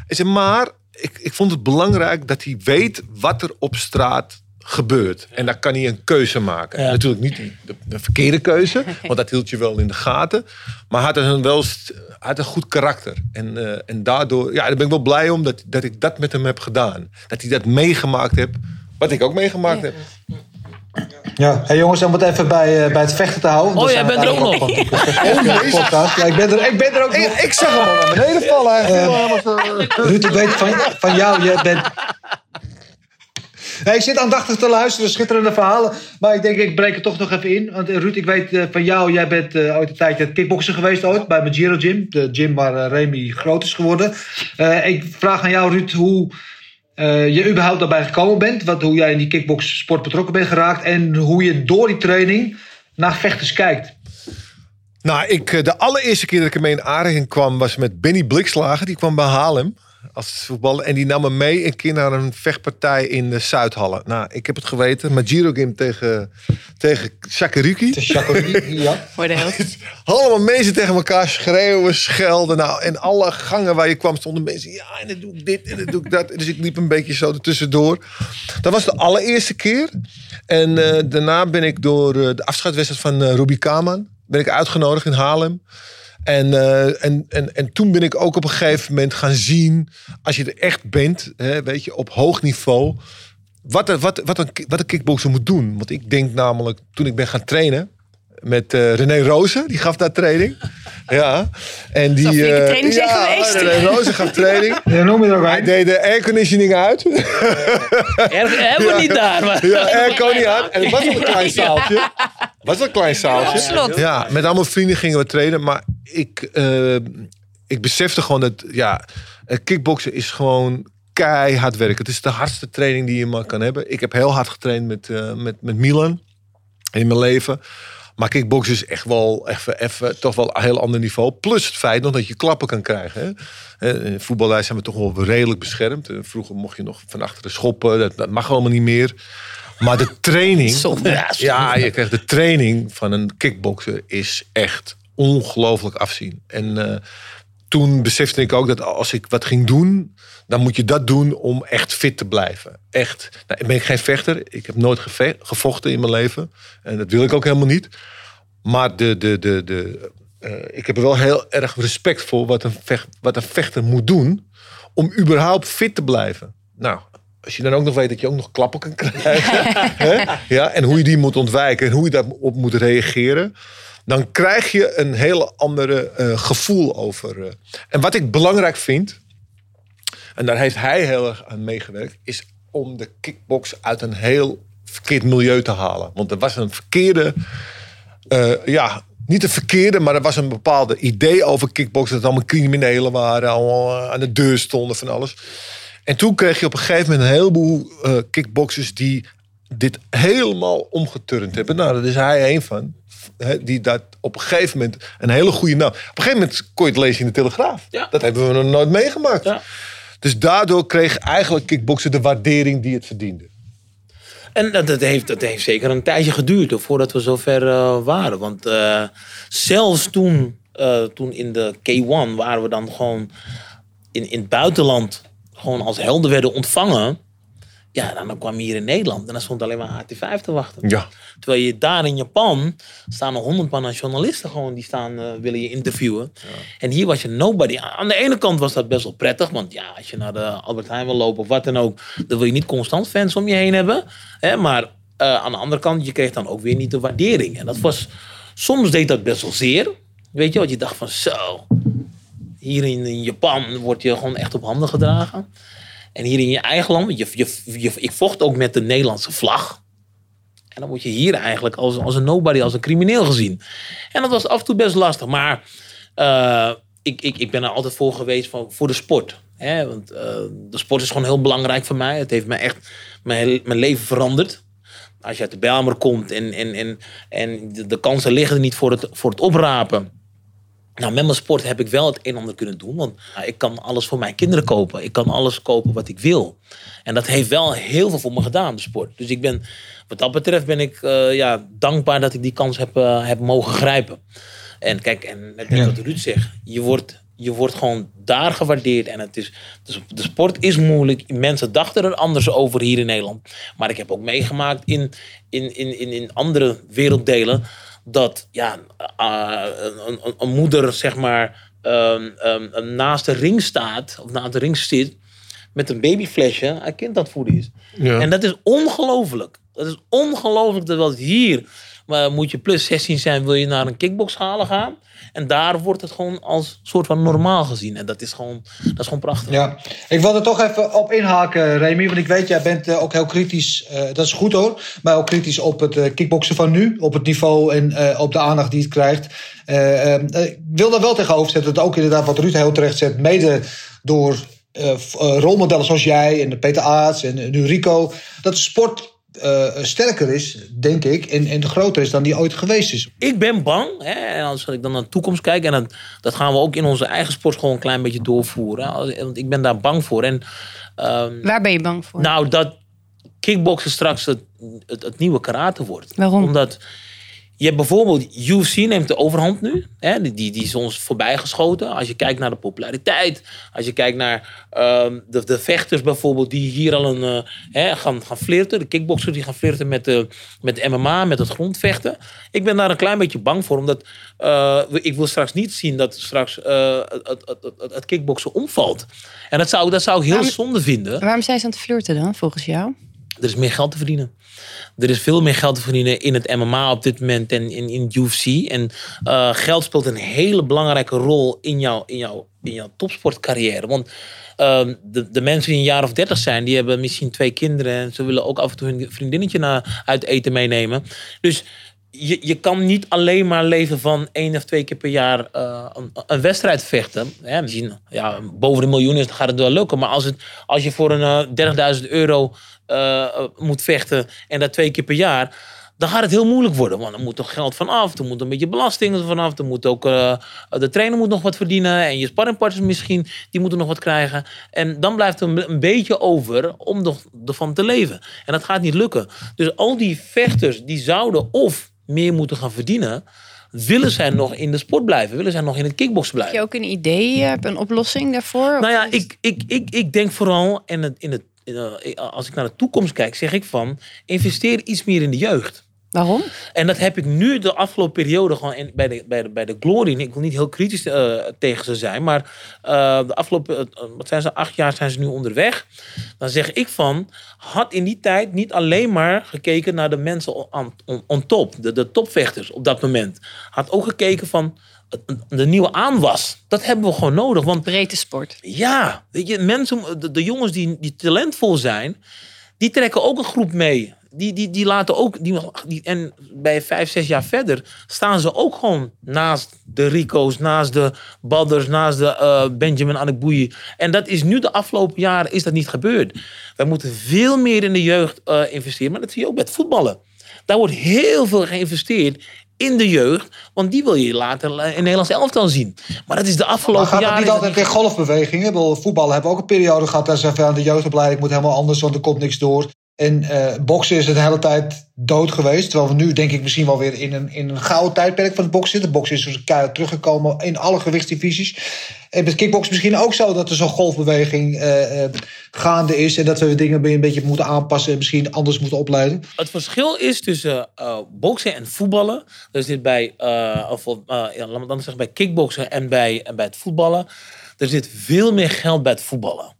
Hij zei, maar ik, ik vond het belangrijk dat hij weet wat er op straat gebeurt. En dan kan hij een keuze maken. Ja. Natuurlijk niet de, de verkeerde keuze, (laughs) want dat hield je wel in de gaten. Maar hij had een, wel, had een goed karakter. En, eh, en daardoor, ja, daar ben ik wel blij om dat, dat ik dat met hem heb gedaan. Dat hij dat meegemaakt heeft, wat ik ook meegemaakt heb. Ja, hey jongens, om het even bij, eh, bij het vechten te houden. Oh, jij bent er ook nog. (laughs) podcast. Ja, ik ben er, ik ben er ook nog. Ik, ik zag hem al naar beneden vallen. Zo- Ruud, ik weet van, van jou, je bent... Nee, ik zit aandachtig te luisteren, schitterende verhalen. Maar ik denk, ik breek het toch nog even in. Want eh, Ruud, ik weet eh, van jou, jij bent eh, ooit een tijdje kickbokser geweest ooit. Bij Magiro Gym. De gym waar eh, Remy groot is geworden. Eh, ik vraag aan jou, Ruud, hoe eh, je überhaupt daarbij gekomen bent. Wat, hoe jij in die kickboxsport betrokken bent geraakt. En hoe je door die training naar vechters kijkt. Nou, ik, eh, de allereerste keer dat ik ermee in aanraking kwam was met Benny Blikslager. Die kwam bij Haarlem als voetballer. En die nam me mee een keer naar een vechtpartij in de Zuidhallen. Nou, ik heb het geweten. Majiro Game tegen, tegen Shakariki. Chacorie, ja. (laughs) Voor de heel... Allemaal mensen tegen elkaar schreeuwen, schelden. Nou, en alle gangen waar je kwam stonden mensen. Ja, en dan doe ik dit en dan doe ik dat. Dus ik liep een beetje zo ertussendoor. Dat was de allereerste keer. En eh, daarna ben ik door eh, de afscheidswedstrijd van eh Ruby Kaman... ben ik uitgenodigd in Haarlem. En, eh, en, en, en toen ben ik ook op een gegeven moment gaan zien... als je er echt bent, hè, weet je, op hoog niveau... Wat, wat, wat, een, wat een kickboxer moet doen. Want ik denk namelijk, toen ik ben gaan trainen met eh, René Rozen, die gaf daar training. Ja. En die, eh, training zijn ja, geweest. René Rozen gaf training. (laughs) Ja, noem je er ook Hij deed de airconditioning uit. Erg we niet daar. Maar... Ja, airco niet aan. En het was wel een klein zaaltje. was wel een klein zaaltje. Ja, met allemaal vrienden gingen we trainen. Maar ik, eh, ik besefte gewoon dat, ja, kickboksen is gewoon keihard werken. Het is de hardste training die je maar kan hebben. Ik heb heel hard getraind met, eh, met, met Milan in mijn leven. Maar kickboksen is echt wel even, even toch wel een heel ander niveau. Plus het feit nog dat je klappen kan krijgen. Hè. In voetballijst zijn we toch wel redelijk beschermd. Eh, Vroeger mocht je nog van achteren schoppen. Dat, dat mag allemaal niet meer. Maar de training... (laughs) Zonde. Ja, (laughs) zonde. Ja, je krijgt de training van een kickbokser is echt ongelooflijk afzien. En eh, toen besefte ik ook dat als ik wat ging doen, dan moet je dat doen om echt fit te blijven. Echt. Nou, ik ben geen vechter. Ik heb nooit gevochten in mijn leven. En dat wil ik ook helemaal niet. Maar de, de, de, de, eh, ik heb er wel heel erg respect voor wat een, vecht, wat een vechter moet doen om überhaupt fit te blijven. Nou, als je dan ook nog weet dat je ook nog klappen kan krijgen. (laughs) hè? Ja, en hoe je die moet ontwijken en hoe je daarop moet reageren. Dan krijg je een hele andere eh, gevoel over. eh. En wat ik belangrijk vind, en daar heeft hij heel erg aan meegewerkt, is om de kickbox uit een heel verkeerd milieu te halen. Want er was een verkeerde, eh, ja, niet een verkeerde, maar er was een bepaalde idee over kickboksen. Dat het allemaal criminelen waren, allemaal eh, aan de deur stonden van alles. En toen kreeg je op een gegeven moment een heleboel eh kickboxers die dit helemaal omgeturnd hebben. Nou, daar is hij een van. Die dat op een gegeven moment een hele goede naam. Op een gegeven moment kon je het lezen in de Telegraaf. Ja. Dat hebben we nog nooit meegemaakt. Ja. Dus daardoor kreeg eigenlijk kickboksen de waardering die het verdiende. En dat, heeft, dat heeft zeker een tijdje geduurd voordat we zover eh, waren. Want eh, zelfs toen, eh, toen in de K1 waren we dan gewoon in, in het buitenland gewoon als helden werden ontvangen. Ja, dan, dan kwam je hier in Nederland en dan stond alleen maar HT5 te wachten. Ja. Terwijl je daar in Japan staan er honderd man aan journalisten gewoon die staan eh, willen je interviewen. En hier was je nobody. Aan de ene kant was dat best wel prettig, want ja, als je naar de Albert Heijn wil lopen of wat dan ook, dan wil je niet constant fans om je heen hebben. Hè? Maar eh, aan de andere kant, je kreeg dan ook weer niet de waardering. En dat was, soms deed dat best wel zeer. Weet je, wat je dacht van zo, hier in, in Japan word je gewoon echt op handen gedragen. En hier in je eigen land, je, je, ik vocht ook met de Nederlandse vlag. En dan word je hier eigenlijk als, als een nobody, als een crimineel gezien. En dat was af en toe best lastig. Maar eh, ik, ik, ik ben er altijd voor geweest van, voor de sport. Hè? Want eh, de sport is gewoon heel belangrijk voor mij. Het heeft mij echt mijn, mijn leven veranderd. Als je uit de Bijlmer komt en, en, en, en de, de kansen liggen er niet voor het, voor het oprapen. Nou, met mijn sport heb ik wel het een en ander kunnen doen. Want ik kan alles voor mijn kinderen kopen. Ik kan alles kopen wat ik wil. En dat heeft wel heel veel voor me gedaan, de sport. Dus ik ben, wat dat betreft ben ik eh, ja, dankbaar dat ik die kans heb, eh, heb mogen grijpen. En kijk, en net Ja. wat Ruud zegt. Je wordt je wordt gewoon daar gewaardeerd. En het is, dus de sport is moeilijk. Mensen dachten er anders over hier in Nederland. Maar ik heb ook meegemaakt in, in, in, in, in andere werelddelen. Dat ja, uh, een, een, een, moeder, zeg maar, um, um, naast de ring staat. Of naast de ring zit. Met een babyflesje. Een kind dat voeden is. Ja. En dat is ongelooflijk. Dat is ongelooflijk dat het hier. Maar moet je plus 16 zijn, wil je naar een kickboxhalen gaan. En daar wordt het gewoon als soort van normaal gezien. En dat is gewoon, dat is gewoon prachtig. Ja, ik wil er toch even op inhaken, Remy. Want ik weet, jij bent uh, ook heel kritisch. Uh, dat is goed hoor. Maar ook kritisch op het uh, kickboksen van nu. Op het niveau en op de aandacht die het krijgt. ik wil daar wel tegenover zetten. Dat ook inderdaad wat Ruud heel terecht zet. Mede door rolmodellen zoals jij en Peter Aarts en nu Rico. Dat sport uh, sterker is, denk ik, en, en groter is dan die ooit geweest is. Ik ben bang, hè, en als ik dan naar de toekomst kijk, en dat, dat gaan we ook in onze eigen sportschool een klein beetje doorvoeren. Want ik ben daar bang voor. En, um, Waar ben je bang voor? Nou, dat kickboksen straks het, het, het nieuwe karate wordt. Waarom? Omdat je hebt bijvoorbeeld UFC neemt de overhand nu. Hè? Die, die is ons voorbijgeschoten. Als je kijkt naar de populariteit. Als je kijkt naar um, de, de vechters bijvoorbeeld. Die hier al een, uh, hè, gaan, gaan flirten. De kickboxers die gaan flirten met, de, met MMA. Met het grondvechten. Ik ben daar een klein beetje bang voor. Omdat uh, ik wil straks niet zien dat straks uh, het, het, het, het kickboksen omvalt. En dat zou, dat zou ik heel Waarom- zonde vinden. Waarom zijn ze aan het flirten dan, volgens jou? Er is meer geld te verdienen. Er is veel meer geld te verdienen in het MMA op dit moment en in, in UFC. En uh, geld speelt een hele belangrijke rol in jouw, in jouw, in jouw topsportcarrière. Want uh, de, de mensen die een jaar of dertig zijn, die hebben misschien twee kinderen. En ze willen ook af en toe hun vriendinnetje naar, uit eten meenemen. Dus je, je kan niet alleen maar leven van één of twee keer per jaar uh, een, een, wedstrijd vechten. Misschien ja, boven de miljoen is, dan gaat het wel lukken. Maar als, het, als je voor een uh, 30.000 euro uh, moet vechten en dat twee keer per jaar, dan gaat het heel moeilijk worden. Want er moet toch geld vanaf, er moet een beetje belastingen vanaf, er moet ook, de trainer moet nog wat verdienen en je sparringpartners misschien, die moeten nog wat krijgen. En dan blijft er een, een beetje over om ervan te leven. En dat gaat niet lukken. Dus al die vechters, die zouden of meer moeten gaan verdienen, willen zij nog in de sport blijven? Willen zij nog in het kickboksen blijven? Heb je ook een idee, heb een oplossing daarvoor? Nou ja, ik, ik, ik, ik denk vooral, en het, in het, als ik naar de toekomst kijk, zeg ik van, investeer iets meer in de jeugd. Waarom? En dat heb ik nu de afgelopen periode gewoon in, bij, de, bij, de, bij de Glory. Ik wil niet heel kritisch uh, tegen ze zijn, maar uh, de afgelopen, uh, wat zijn ze, acht jaar zijn ze nu onderweg. Dan zeg ik van, had in die tijd niet alleen maar gekeken naar de mensen on, on, on top, de, de topvechters op dat moment. Had ook gekeken van, de nieuwe aanwas. Dat hebben we gewoon nodig. Want, Breedte sport. Ja, weet je, mensen, de, de jongens die, die talentvol zijn, die trekken ook een groep mee. Die, die, die laten ook, die, die, en bij vijf, zes jaar verder staan ze ook gewoon naast de Rico's, naast de Badders, naast de uh, Benjamin Adekbouyi. En dat is nu de afgelopen jaren is dat niet gebeurd. Wij moeten veel meer in de jeugd uh, investeren, maar dat zie je ook met voetballen. Daar wordt heel veel geïnvesteerd in de jeugd. Want die wil je later in Nederlands elftal zien. Maar dat is de afgelopen maar gaat jaren... het niet altijd in golfbewegingen? Voetballen hebben ook een periode gehad... dat ze zeggen, de jeugdopleiding moet helemaal anders... want er komt niks door. En uh, boksen is het de hele tijd dood geweest. Terwijl we nu denk ik misschien wel weer in een, in een gouden tijdperk van het boksen zitten. Boksen is dus keihard teruggekomen in alle gewichtsdivisies. En met kickboksen misschien ook zo dat er zo'n golfbeweging uh, uh, gaande is. En dat we dingen een beetje moeten aanpassen en misschien anders moeten opleiden. Het verschil is tussen boksen en voetballen. Dus dit bij, of, ja, laat me dan zeggen, bij kickboksen en bij, en bij het voetballen. Er zit veel meer geld bij het voetballen.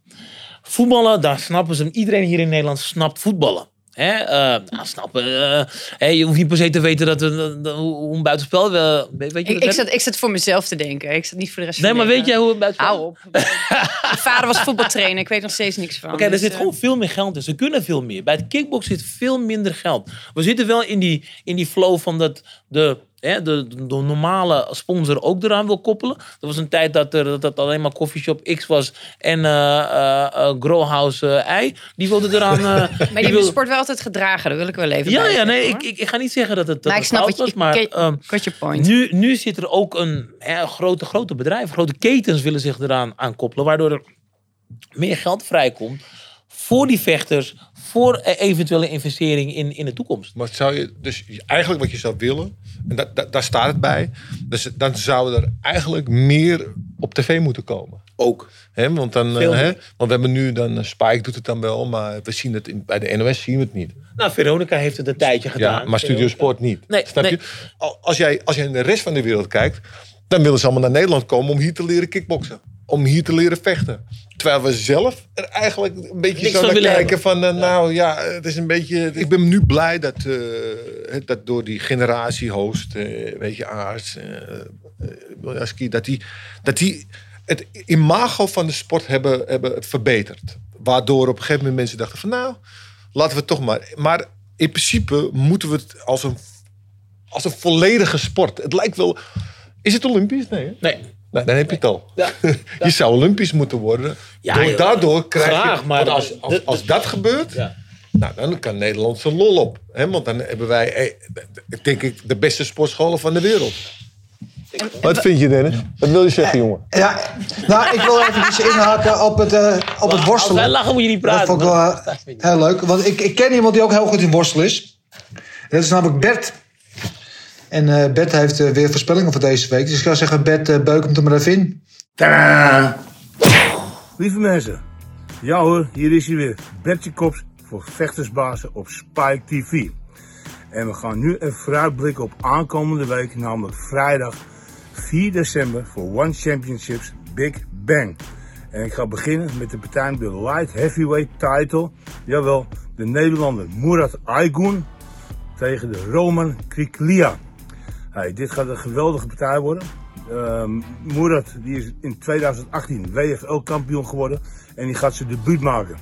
Voetballen, daar snappen ze. Iedereen hier in Nederland snapt voetballen. Hè? Uh, nou, snappen. Uh, hey, je hoeft niet per se te weten dat, hoe een buitenspel. Uh, weet je ik, ik, zat, ik zat voor mezelf te denken. Ik zat niet voor de rest Nee, maar weet jij hoe een buitenspel. Hou op. (laughs) Mijn vader was voetbaltrainer. Ik weet nog steeds niks van. Oké, okay, dus, er zit gewoon veel meer geld in. Ze kunnen veel meer. Bij het kickbox zit veel minder geld. We zitten wel in die, in die flow van dat de hè, de, de, normale sponsor ook eraan wil koppelen. Er was een tijd dat er dat, dat alleen maar Coffeeshop X was en uh, uh, uh, Growhouse Ei. Die wilde eraan. (laughs) maar die, die sport wel altijd gedragen, dat wil ik wel even Ja, ja, nee, ik, ik, ik, ga niet zeggen dat het, dat maar het ik snap fout wat was, maar um, point. nu, nu zit er ook een hè, grote, grote bedrijf, grote ketens willen zich eraan aan koppelen, waardoor er meer geld vrijkomt voor die vechters, voor eventuele investering in, in de toekomst. Maar zou je, dus eigenlijk wat je zou willen, en da, da, daar staat het bij, dus dan zouden er eigenlijk meer op tv moeten komen. Ook. Hè, want, dan, hè, want we hebben nu dan, eh, Spike doet het dan wel, maar we zien het in, bij de NOS zien we het niet. Nou, Veronica heeft het een tijdje gedaan. Ja, maar Studio Sport niet. Nee, Snap nee. je? Al- Als jij, als jij in de rest van de wereld kijkt, dan willen ze allemaal naar Nederland komen om hier te leren kickboksen. Om hier te leren vechten. Terwijl we zelf er eigenlijk een beetje Niks zo naar kijken van, eh, nou ja, het is een beetje... Ik ben nu blij dat, eh, het- dat door die generatie host, eh, weet je, Aars, dat die, dat die het imago van de sport hebben, hebben het verbeterd. Waardoor op een gegeven moment mensen dachten van, nou, laten we het toch maar... Maar in principe moeten we het als een als een volledige sport. Het lijkt wel. Is het Olympisch? Nee. hè? Nee. Nou, dan heb je het al. (laughs) Ja. Je zou Olympisch moeten worden. Ja, Door, joh. daardoor krijg Graag, je. maar want als, als, de- als dat gebeurt, Ja. nou, dan kan Nederland zijn lol op. Hè? Want dan hebben wij, eh, denk ik, de beste sportscholen van de wereld. Wat vind je, Dennis? Wat wil je zeggen, jongen? Ja, nou, ik wil even inhaken op het, eh, op het Als wij worstelen. lachen moet je niet Dat praten. vond ik wel eh, heel leuk. Want ik, ik ken iemand die ook heel goed in worstelen is. Dat is namelijk Bert. En eh, Bert heeft eh, weer voorspellingen voor deze week. Dus ik zou zeggen, Bert, eh, beuk hem er maar even in. Tadaa! Lieve mensen, ja hoor, hier is hij weer. Bertje Kops voor Vechtersbazen op Spike TV. En we gaan nu even vooruitblikken op aankomende week, namelijk vrijdag 4 december voor One Championships Big Bang. En ik ga beginnen met de partij om de light heavyweight title. Jawel, de Nederlander Murat Aygun tegen de Roman Kriklia. Dit gaat een geweldige partij worden. Murat die is in 2018 WFL kampioen geworden en die gaat zijn debuut maken.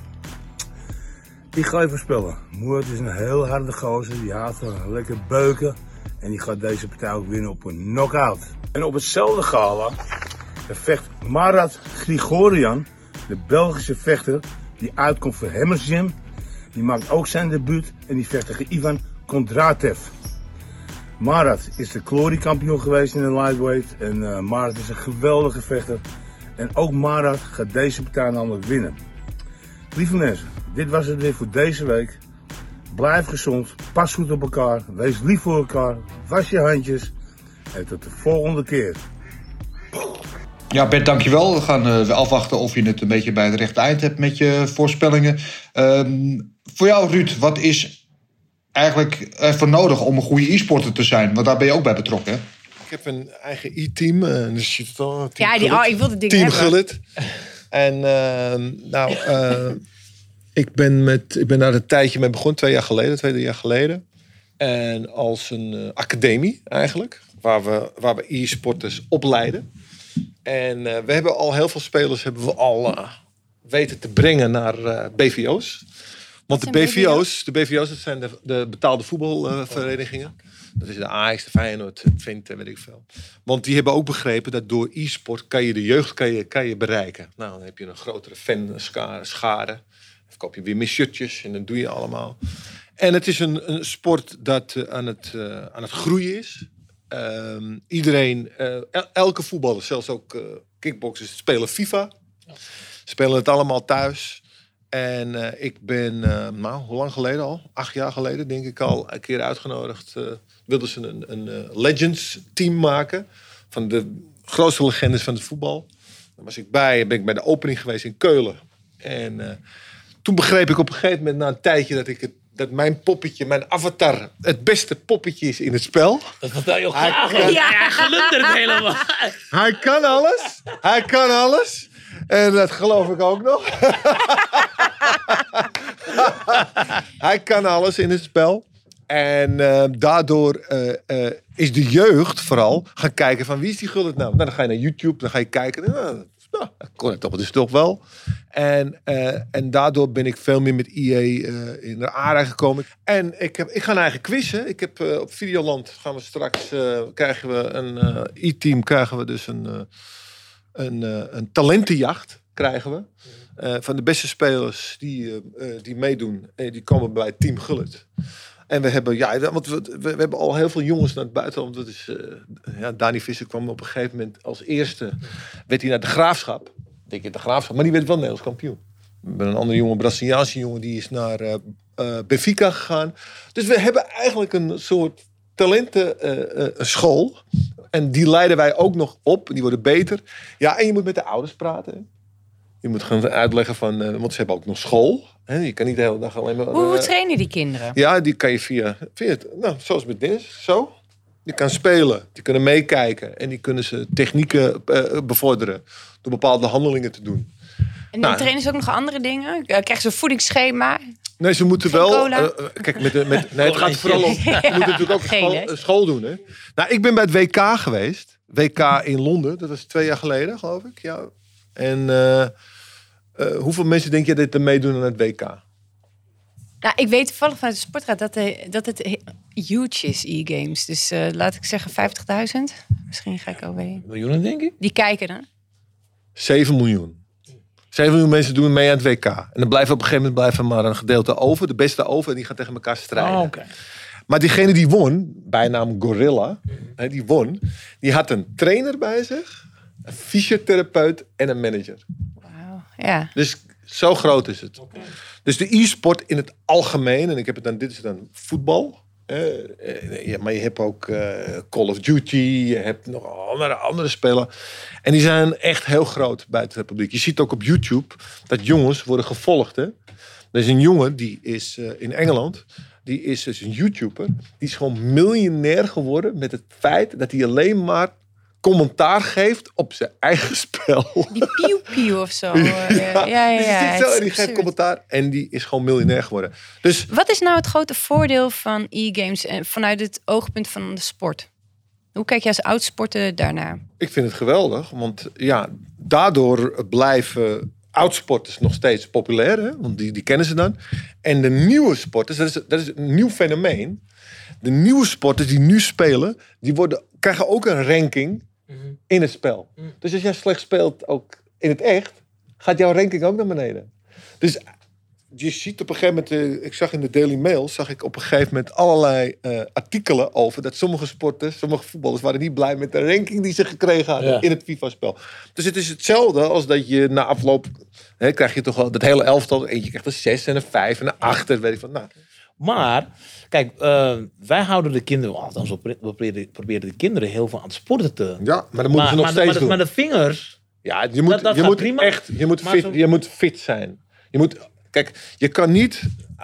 Ik ga even voorspellen. Murat is een heel harde gozer, die haat lekker beuken en die gaat deze partij ook winnen op een knockout. En op hetzelfde gala vecht Marat Grigorian, de Belgische vechter die uitkomt voor Hammers Gym. Die maakt ook zijn debuut en die vecht tegen Ivan Kondratev. Marat is de Glory kampioen geweest in de lightweight. En eh, Marat is een geweldige vechter. En ook Marat gaat deze partij namelijk winnen. Lieve mensen, dit was het weer voor deze week. Blijf gezond, pas goed op elkaar, wees lief voor elkaar, was je handjes. En tot de volgende keer. Ja, Bert, dankjewel. We gaan eh, afwachten of je het een beetje bij het rechte eind hebt met je voorspellingen. Ehm, voor jou, Ruud, wat is eigenlijk ervoor nodig om een goede e-sporter te zijn? Want daar ben je ook bij betrokken, hè? Ik heb een eigen e-team. al, team Ja, die, oh, ik wil het ding Team. Gullit. En ehm, nou, eh, ik, ben met, ik ben daar een tijdje mee begonnen, twee jaar geleden, twee drie jaar geleden. En als een eh, academie eigenlijk, waar we, waar we e-sporters opleiden. En eh, we hebben al heel veel spelers hebben we al weten te brengen naar eh, BVO's. Want de BVO's, de BVO's dat zijn de, de betaalde voetbalverenigingen. Dat is de Ajax, de Feyenoord, Twente, weet ik veel. Want die hebben ook begrepen dat door e-sport kan je de jeugd kan je, kan je bereiken. Nou, dan heb je een grotere fan-schade. Dan koop je weer meer shirtjes en dat doe je allemaal. En het is een, een sport dat eh, aan, het, eh, aan het groeien is. Ehm, iedereen, eh, el- elke voetballer, zelfs ook kickboxers, spelen FIFA. Spelen het allemaal thuis. En eh, ik ben, eh, nou, hoe lang geleden al? Acht jaar geleden, denk ik al, een keer uitgenodigd. eh wilden ze een, een eh, Legends team maken. Van de grootste legendes van het voetbal. Daar was ik bij, ben ik bij de opening geweest in Keulen. En eh, toen begreep ik op een gegeven moment, na een tijdje, dat, ik het, dat mijn poppetje, mijn avatar, het beste poppetje is in het spel. Dat vertel je ook Hij graag. kan- Ja, hij helemaal. Hij kan alles. Hij kan alles. En dat geloof ik ook nog. (laughs) Hij kan alles in het spel. En eh, daardoor eh, eh, is de jeugd vooral gaan kijken van wie is die Gullit nou? nou? Dan ga je naar YouTube, dan ga je kijken. Nou, dat kon het toch toch wel. En, en daardoor ben ik veel meer met eh, in de aanraking gekomen. En ik, heb, ik ga naar eigen quizzen. Ik heb op Videoland gaan we straks krijgen we een e-team krijgen we dus een, een, een talentenjacht krijgen we. Eh, van de beste spelers die, eh, eh, die meedoen, die komen bij Team Gullit. En we hebben, ja, want we, we, hebben al heel veel jongens naar het buitenland. Dat ja, Dani Visser kwam op een gegeven moment als eerste, werd hij naar de Graafschap. Denk in de Graafschap, maar die werd wel Nederlands kampioen. Hebben een andere jongen, Braziliaanse jongen, die is naar eh, Benfica gegaan. Dus we hebben eigenlijk een soort talentenschool. En die leiden wij ook nog op. Die worden beter. Ja, en je moet met de ouders praten. Je moet gaan uitleggen van... eh, want ze hebben ook nog school. Hè? Je kan niet de hele dag alleen maar... Hoe, hoe eh, trainen die kinderen? ja, die kan je via, via het- nou, zoals met Dennis, zo. Die kan spelen, die kunnen meekijken. En die kunnen ze technieken eh, bevorderen. Door bepaalde handelingen te doen. En Nou, trainen ze ook nog andere dingen? Krijgen ze een voedingsschema? Nee, ze moeten Geen wel. cola? kijk, met, de- met, (laughs) nee, het gaat vooral om. Je moet natuurlijk ook school, school doen. Hè? Nou, ik ben bij het WK geweest. WK in Londen. Dat was twee jaar geleden, geloof ik. Ja. En eh, eh, hoeveel mensen denk je dat er meedoen aan het WK? Nou, ik weet toevallig vanuit de sportraad dat, de, dat het he- huge is, e-games. Dus eh, laat ik zeggen 50.000. Misschien ga ik overheen. Miljoenen, denk ik. Die kijken dan. 7 miljoen. 7 miljoen mensen doen mee aan het WK. En dan blijven op een gegeven moment blijven maar een gedeelte over. De beste over. En die gaan tegen elkaar strijden. Oh, oké. Maar diegene die won, bijnaam Gorilla, hè, die won, die had een trainer bij zich, een fysiotherapeut en een manager. Ja. Dus zo groot is het. Dus de e-sport in het algemeen, en ik heb het dan, dit is dan voetbal. eh, ja, maar je hebt ook eh, Call of Duty, je hebt nog andere, andere spellen. En die zijn echt heel groot buiten het publiek. Je ziet ook op YouTube dat jongens worden gevolgd. Hè? Er is een jongen die is eh, in Engeland, die is dus een YouTuber. Die is gewoon miljonair geworden met het feit dat hij alleen maar commentaar geeft op zijn eigen (laughs) spel. Die pieuw pieuw of zo. eh, ja, ja, ja. Het zo en die geeft commentaar. En die is gewoon miljonair geworden. Dus Wat is nou het grote voordeel van e-games en vanuit het oogpunt van de sport? Hoe kijk je als oud-sporter daarnaar? ik vind het geweldig. Want ja, daardoor blijven oudsporters nog steeds populair. Hè? Want die, die kennen ze dan. En de nieuwe sporters, dat is, dat is een nieuw fenomeen. De nieuwe sporters die nu spelen, die worden, krijgen ook een ranking in het spel. Dus als jij slecht speelt, ook in het echt, gaat jouw ranking ook naar beneden. Dus je ziet op een gegeven moment, eh, ik zag in de Daily Mail, zag ik op een gegeven moment allerlei eh, artikelen over dat sommige sporters, sommige voetballers waren niet blij met de ranking die ze gekregen hadden Ja. in het FIFA-spel. Dus het is hetzelfde als dat je na afloop, hè, krijg je toch wel dat hele elftal, eentje krijgt een 6 en een 5 en een 8, en weet ik van. Nou, Maar, kijk, eh, wij houden de kinderen, althans we pro- we proberen, de kinderen heel veel aan het sporten te... ja, maar dan moeten ze nog maar, steeds maar, de- doen. maar de vingers, Ja, je moet, Dat- dat je moet prima. echt, je moet, Maar fit, zo- je moet fit zijn. Je moet, kijk, je kan niet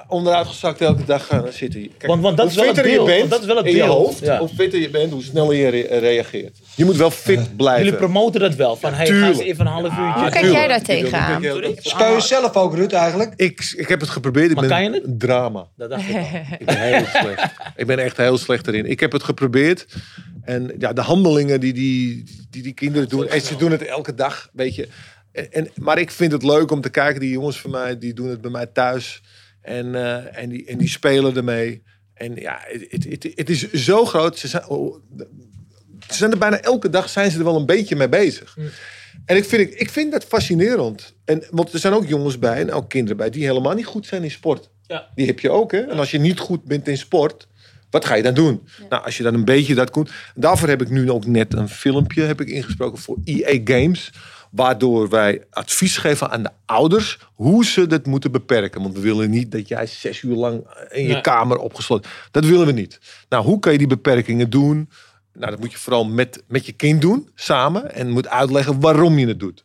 onderuitgezakt elke dag gaan zitten. Kijk, Want- want dat hoe is wel fitter beeld, je want bent dat is wel het in je beeld, hoofd, ja. hoe fitter je bent, hoe sneller je re- reageert. Je moet wel fit blijven. jullie promoten dat wel. Van, hey, ga eens even een half uurtje. Hoe kijk tuurlijk. jij daar tegenaan? Speel je zelf ook, Ruud, eigenlijk? Ik, ik heb het geprobeerd. Ik Maar ben kan je het? een drama. Dat dacht ik al. (laughs) Ik ben heel slecht. Ik ben echt heel slecht erin. Ik heb het geprobeerd. En ja, de handelingen die die, die, die kinderen doen. En ze doen het elke dag, weet je. En, en- maar ik vind het leuk om te kijken. Die jongens van mij, die doen het bij mij thuis. En, eh, en, die, en die spelen ermee. En ja, het, het, het, het is zo groot. Ze zijn, oh, ze zijn er bijna elke dag zijn ze er wel een beetje mee bezig. En ik vind, ik vind dat fascinerend. En, want er zijn ook jongens bij en ook kinderen bij die helemaal niet goed zijn in sport. Ja. Die heb je ook. Hè? En als je niet goed bent in sport, wat ga je dan doen? Nou, als je dan een beetje dat kunt. Daarvoor heb ik nu ook net een filmpje heb ik ingesproken voor EA Games. Waardoor wij advies geven aan de ouders hoe ze dat moeten beperken. Want we willen niet dat jij zes uur lang in je Nee. kamer opgesloten. Dat willen we niet. Nou, hoe kan je die beperkingen doen? Nou, dat moet je vooral met, met je kind doen, samen. En moet uitleggen waarom je het doet.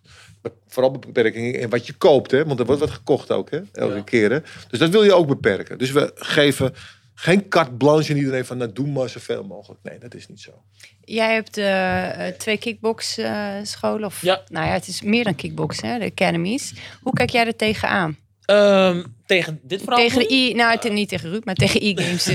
Vooral beperkingen en wat je koopt, hè? want er wordt wat gekocht ook, hè? elke Ja. keer. Hè? Dus dat wil je ook beperken. Dus we geven geen carte blanche aan iedereen van, nou, doe maar zoveel mogelijk. Nee, dat is niet zo. Jij hebt eh, eh, twee kickbox eh, scholen. Of, Ja. Nou ja, het is meer dan kickbox, hè, de academies. Hoe kijk jij er tegenaan? Ehm, tegen dit verhaal? Tegen de e, nou het- niet tegen Ruud, maar tegen (laughs) e-games.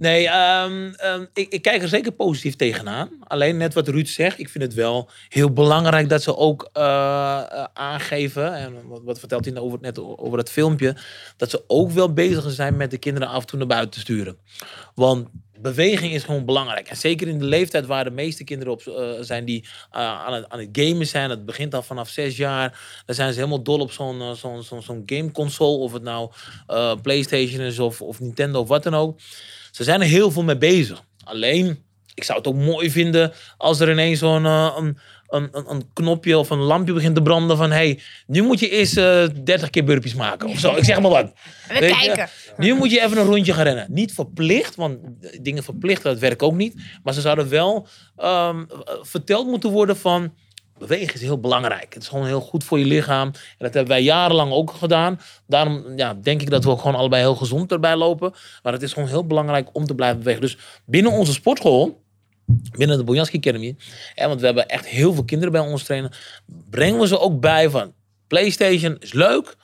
Nee, ehm, ehm, ik, ik kijk er zeker positief tegenaan. Alleen net wat Ruud zegt, ik vind het wel heel belangrijk dat ze ook eh, eh, aangeven, en wat, wat vertelt hij nou over, net over dat filmpje, dat ze ook wel bezig zijn met de kinderen af en toe naar buiten te sturen. Want beweging is gewoon belangrijk. En zeker in de leeftijd waar de meeste kinderen op eh, zijn die aan, het, aan het gamen zijn. Dat begint al vanaf zes jaar. Dan zijn ze helemaal dol op zo'n zo'n zo'n gameconsole. Of het nou PlayStation is of, of Nintendo of wat dan ook. Ze zijn er heel veel mee bezig. Alleen, ik zou het ook mooi vinden als er ineens zo'n eh, een, een, een, knopje of een lampje begint te branden van hey, nu moet je eerst eh 30 keer burpees maken of zo. Ik zeg maar wat. We Weet je? kijken. Nu moet je even een rondje gaan rennen. Niet verplicht, want dingen verplicht, dat werkt ook niet. Maar ze zouden wel ehm, verteld moeten worden van... Bewegen is heel belangrijk. Het is gewoon heel goed voor je lichaam. En dat hebben wij jarenlang ook gedaan. Daarom ja, denk ik dat we ook gewoon allebei heel gezond erbij lopen. Maar het is gewoon heel belangrijk om te blijven bewegen. Dus binnen onze sportschool, binnen de Bojanski Academy... Hè, want we hebben echt heel veel kinderen bij ons trainen... brengen we ze ook bij van... PlayStation is leuk,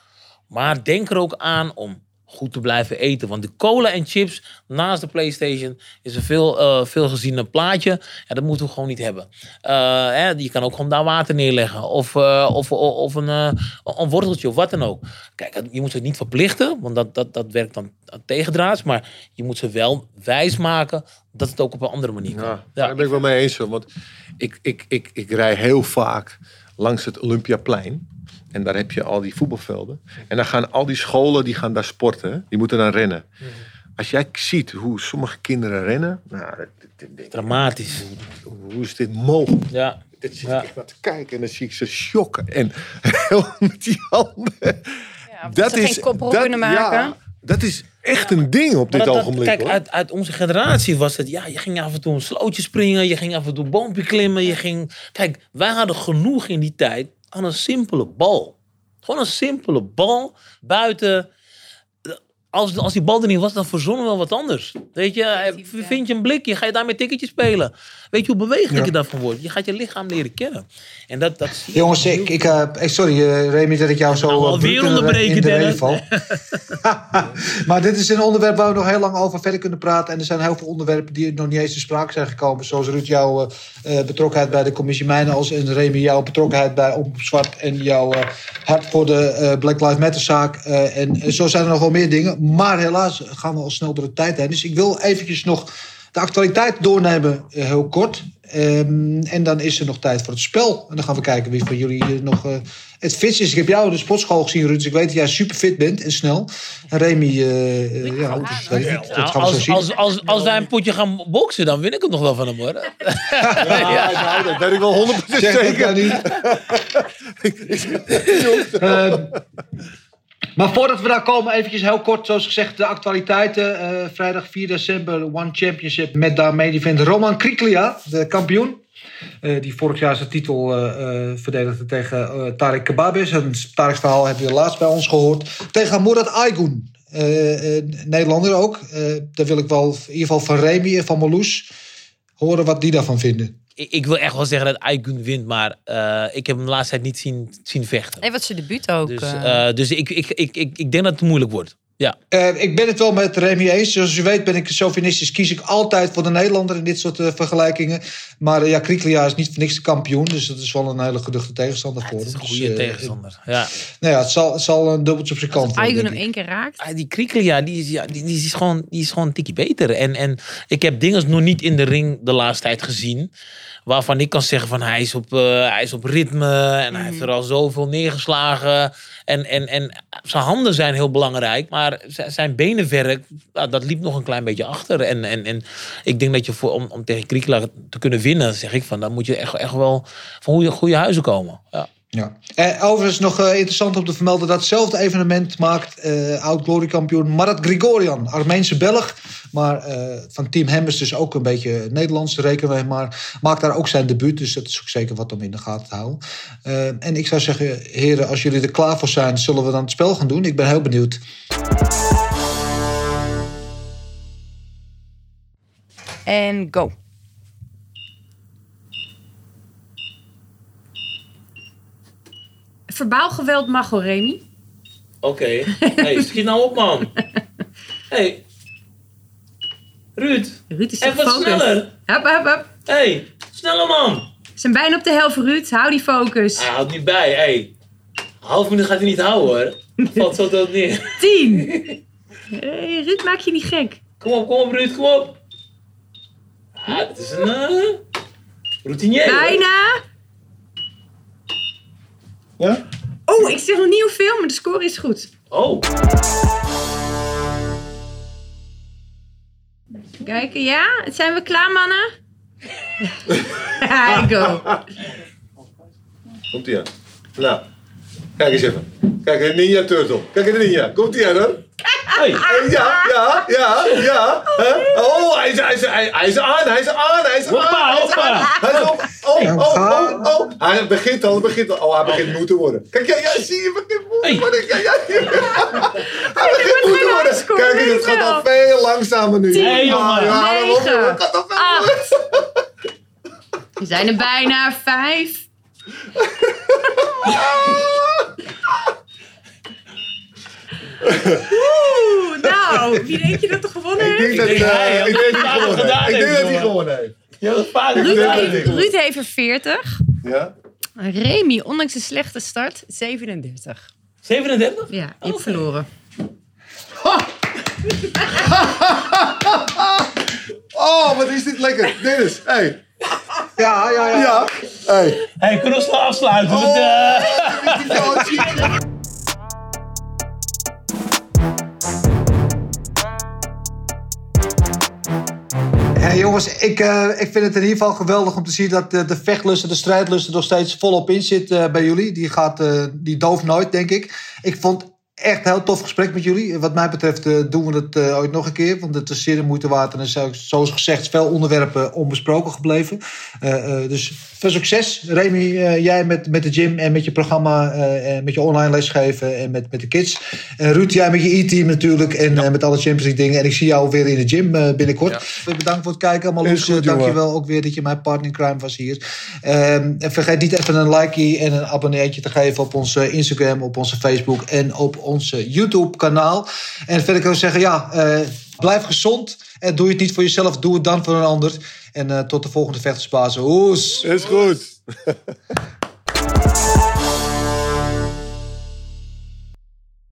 maar denk er ook aan om goed te blijven eten. Want de cola en chips naast de PlayStation is een veel, eh veel geziene plaatje. Ja, dat moeten we gewoon niet hebben. Eh, hè, je kan ook gewoon daar water neerleggen. Of, eh, of, of, een, een worteltje of wat dan ook. Kijk, je moet ze niet verplichten, want dat, dat, dat werkt dan tegendraads. Maar je moet ze wel wijs maken dat het ook op een andere manier kan. Ja, daar ben ik wel mee eens. Want ik, ik, ik, ik rij heel vaak langs het Olympiaplein. En daar heb je al die voetbalvelden. En dan gaan al die scholen die gaan daar sporten. Die moeten dan rennen. Als jij ziet hoe sommige kinderen rennen. Nou, dat, dat- dat- Dramatisch. hoe is dit mogelijk? Ja. Dit zit Ja. ik naar te kijken en dan zie ik ze shocken. En (laughs) met die handen. Ja, dat ze geen koprol kunnen maken. Ja, dat is echt een ding op dit dat- dat- ogenblik. Kijk, hoor. uit, uit onze generatie was het, ja, je ging af en toe een slootje springen, je ging af en toe een boompje klimmen, je ging... Kijk, wij hadden genoeg in die tijd aan een simpele bal. Gewoon een simpele bal buiten. Als, als die bal er niet was, dan verzonnen we wel wat anders. Weet je, vind je een blikje, ga je daarmee tikketje spelen. Weet je hoe bewegelijk je daarvan wordt? Je gaat je lichaam leren kennen. En dat, dat Jongens, heel ik, ik, eh, eh, sorry eh, Remy dat ik jou zo Nou, eh, alweer in onderbreken, in Dennis. (laughs) maar dit is een onderwerp waar we nog heel lang over verder kunnen praten. En er zijn heel veel onderwerpen die nog niet eens te sprake zijn gekomen. Zoals Ruud, jouw eh, eh, betrokkenheid bij de commissie Mijnals. En Remy, jouw betrokkenheid bij Omroep Zwart. En jouw eh, hart voor de eh, Black Lives Matter zaak. Eh, en eh, zo zijn er nog wel meer dingen. Maar helaas gaan we al snel door de tijd heen. Dus ik wil eventjes nog de actualiteit doornemen, eh, heel kort. Ehm, en dan is er nog tijd voor het spel. En dan gaan we kijken wie van jullie eh, nog eh, het fit is. Ik heb jou in de sportschool gezien, Ruud. Dus ik weet dat jij super fit bent en snel. En Remy, ja, dus dat Nou, gaan we zo als, zien. als, als, als wij een potje gaan boksen, dan win ik het nog wel van hem hoor. (laughs) Ja, nou, dat weet ik wel 100% Zeg dat zeker. nou niet. (laughs) Maar voordat we daar komen, eventjes heel kort, zoals gezegd, de actualiteiten. Eh, vrijdag 4 december, One Championship met daarmee event Roman Kriklia, de kampioen. Eh, die vorig jaar zijn titel eh, verdedigde tegen Tarek Kebabis. En Tarek's verhaal hebben we laatst bij ons gehoord. Tegen Murat Aygun, Nederlander ook. Daar wil ik wel in ieder geval van Remy en van Marloes horen wat die daarvan vinden. Ik, ik wil echt wel zeggen dat Aykun wint, maar eh, ik heb hem de laatste tijd niet zien, zien vechten. Nee, wat zijn debuut ook. Dus, eh. eh, dus ik, ik, ik, ik, ik denk dat het moeilijk wordt. Ja. Eh, ik ben het wel met Remy eens. Zoals u weet ben ik chauvinistisch. Kies ik altijd voor de Nederlander in dit soort eh, vergelijkingen. Maar eh, ja, Kriklia is niet voor niks de kampioen. Dus dat is wel een hele geduchte tegenstander voor Het is hem. een Dus, goede tegenstander. Ja. nou ja, het zal, het zal een dubbeltje op zijn kant worden. Denk hem één keer raakt. Ah, Die Kriklia, die is, ja, die, die, is gewoon, die is gewoon een tikje beter. En, en ik heb dingen nog niet in de ring de laatste tijd gezien. Waarvan ik kan zeggen van hij is op, eh, hij is op ritme. En hij heeft er al zoveel neergeslagen. En, en, en zijn handen zijn heel belangrijk. Maar z- zijn benenwerk, dat liep nog een klein beetje achter. En, en, en ik denk dat je voor, om, om tegen Kriklia te kunnen winnen, zeg ik van, dan moet je echt, echt wel van goede, goede huizen komen. Ja. Ja. Eh, overigens nog eh, interessant om te vermelden dat hetzelfde evenement maakt eh oud gloriekampioen Marat Grigorian, Armeense Belg. Maar eh, van Team Hemmers dus ook een beetje Nederlands, rekenen maar. Maakt daar ook zijn debuut, dus dat is ook zeker wat om in de gaten te houden. En ik zou zeggen, heren, als jullie er klaar voor zijn, zullen we dan het spel gaan doen. Ik ben heel benieuwd. En go. Verbaal geweld mag hoor, Remy. Oké. Hey, schiet nou op, man. (laughs) Hey. Ruud. Ruud is Even gefocust. sneller. Hop, hop, hop. Hey, sneller, man. We zijn bijna op de helft, Ruud. Hou die focus. Hij houdt niet bij. Hey. Half minuut gaat hij niet houden, hoor. Valt zo dood neer. (laughs) Tien. (laughs) Hey, Ruud, maak je niet gek. Kom op, kom op, Ruud, kom op. Ah, het is een eh routinier, hoor. Ja? Oh, ik zeg nog niet hoeveel, maar de score is goed. Oh, Kijken, ja? Zijn we klaar, mannen? (laughs) I go. Komt ie aan. Nou, kijk eens even. Kijk, een Ninja Turtle. Kijk, een Ninja. Komt ie aan hoor. Hey. Ja, ja, ja, ja. Hè? Oh, hij is, hij, is, hij, hij is aan, hij is aan, hij is aan. Hoppa, hij is hoppa. aan. Hij is op. Oh, oh, oh, oh. Hij begint al, hij begint al. Oh, hij begint moe te worden. Kijk, ja, ja, zie je, hij begint moe te worden. Ja, ja, ja. Hij begint moe te worden. Kijk, het gaat al veel langzamer nu. Hey, jongen. Ja? Het gaat al veel Acht. We zijn er bijna. Vijf. (laughs) Oeh, nou, wie denk je dat er gewonnen Ik heeft? denk dat hij, eh, ik denk dat hij gewonnen gedaan heeft. Ik denk dat hij gewonnen heeft. Ja, dat vader Ruud heeft, dat denk ik. Ruud heeft er 40. Ja? Remy, ondanks de slechte start, 37. 37? Ja, je hebt verloren. (laughs) Oh, wat is dit lekker. Dennis, hey. Ja, ja, ja. Ja. Hey. Hey, kunnen we snel afsluiten? Oh. (laughs) Hey, jongens, ik, eh, ik vind het in ieder geval geweldig om te zien dat eh, de vechtlusten, de strijdlusten nog steeds volop in zit eh, bij jullie. Die, gaat, eh, die dooft nooit, denk ik. Ik vond echt een heel tof gesprek met jullie. Wat mij betreft eh, doen we het eh, ooit nog een keer. Want het is zeer de moeite waard. En zoals gezegd, veel onderwerpen onbesproken gebleven. Eh, dus veel succes. Remy, jij met, met de gym en met je programma. en met je online lesgeven en met, met de kids. En Ruud, jij met je e-team natuurlijk. En met alle Champions League dingen. En ik zie jou weer in de gym binnenkort. Bedankt voor het kijken. Marloes, Is goed, eh, dank je jongen. wel ook weer dat je mijn partner in crime was hier. Ehm, en vergeet niet even een likeje en een abonneertje te geven op onze Instagram, op onze Facebook en op onze YouTube kanaal. En verder kan ik zeggen, ja, eh, blijf gezond. En doe je het niet voor jezelf, doe het dan voor een ander. En eh, tot de volgende vechtersbazen. Oes! Is goed. (laughs)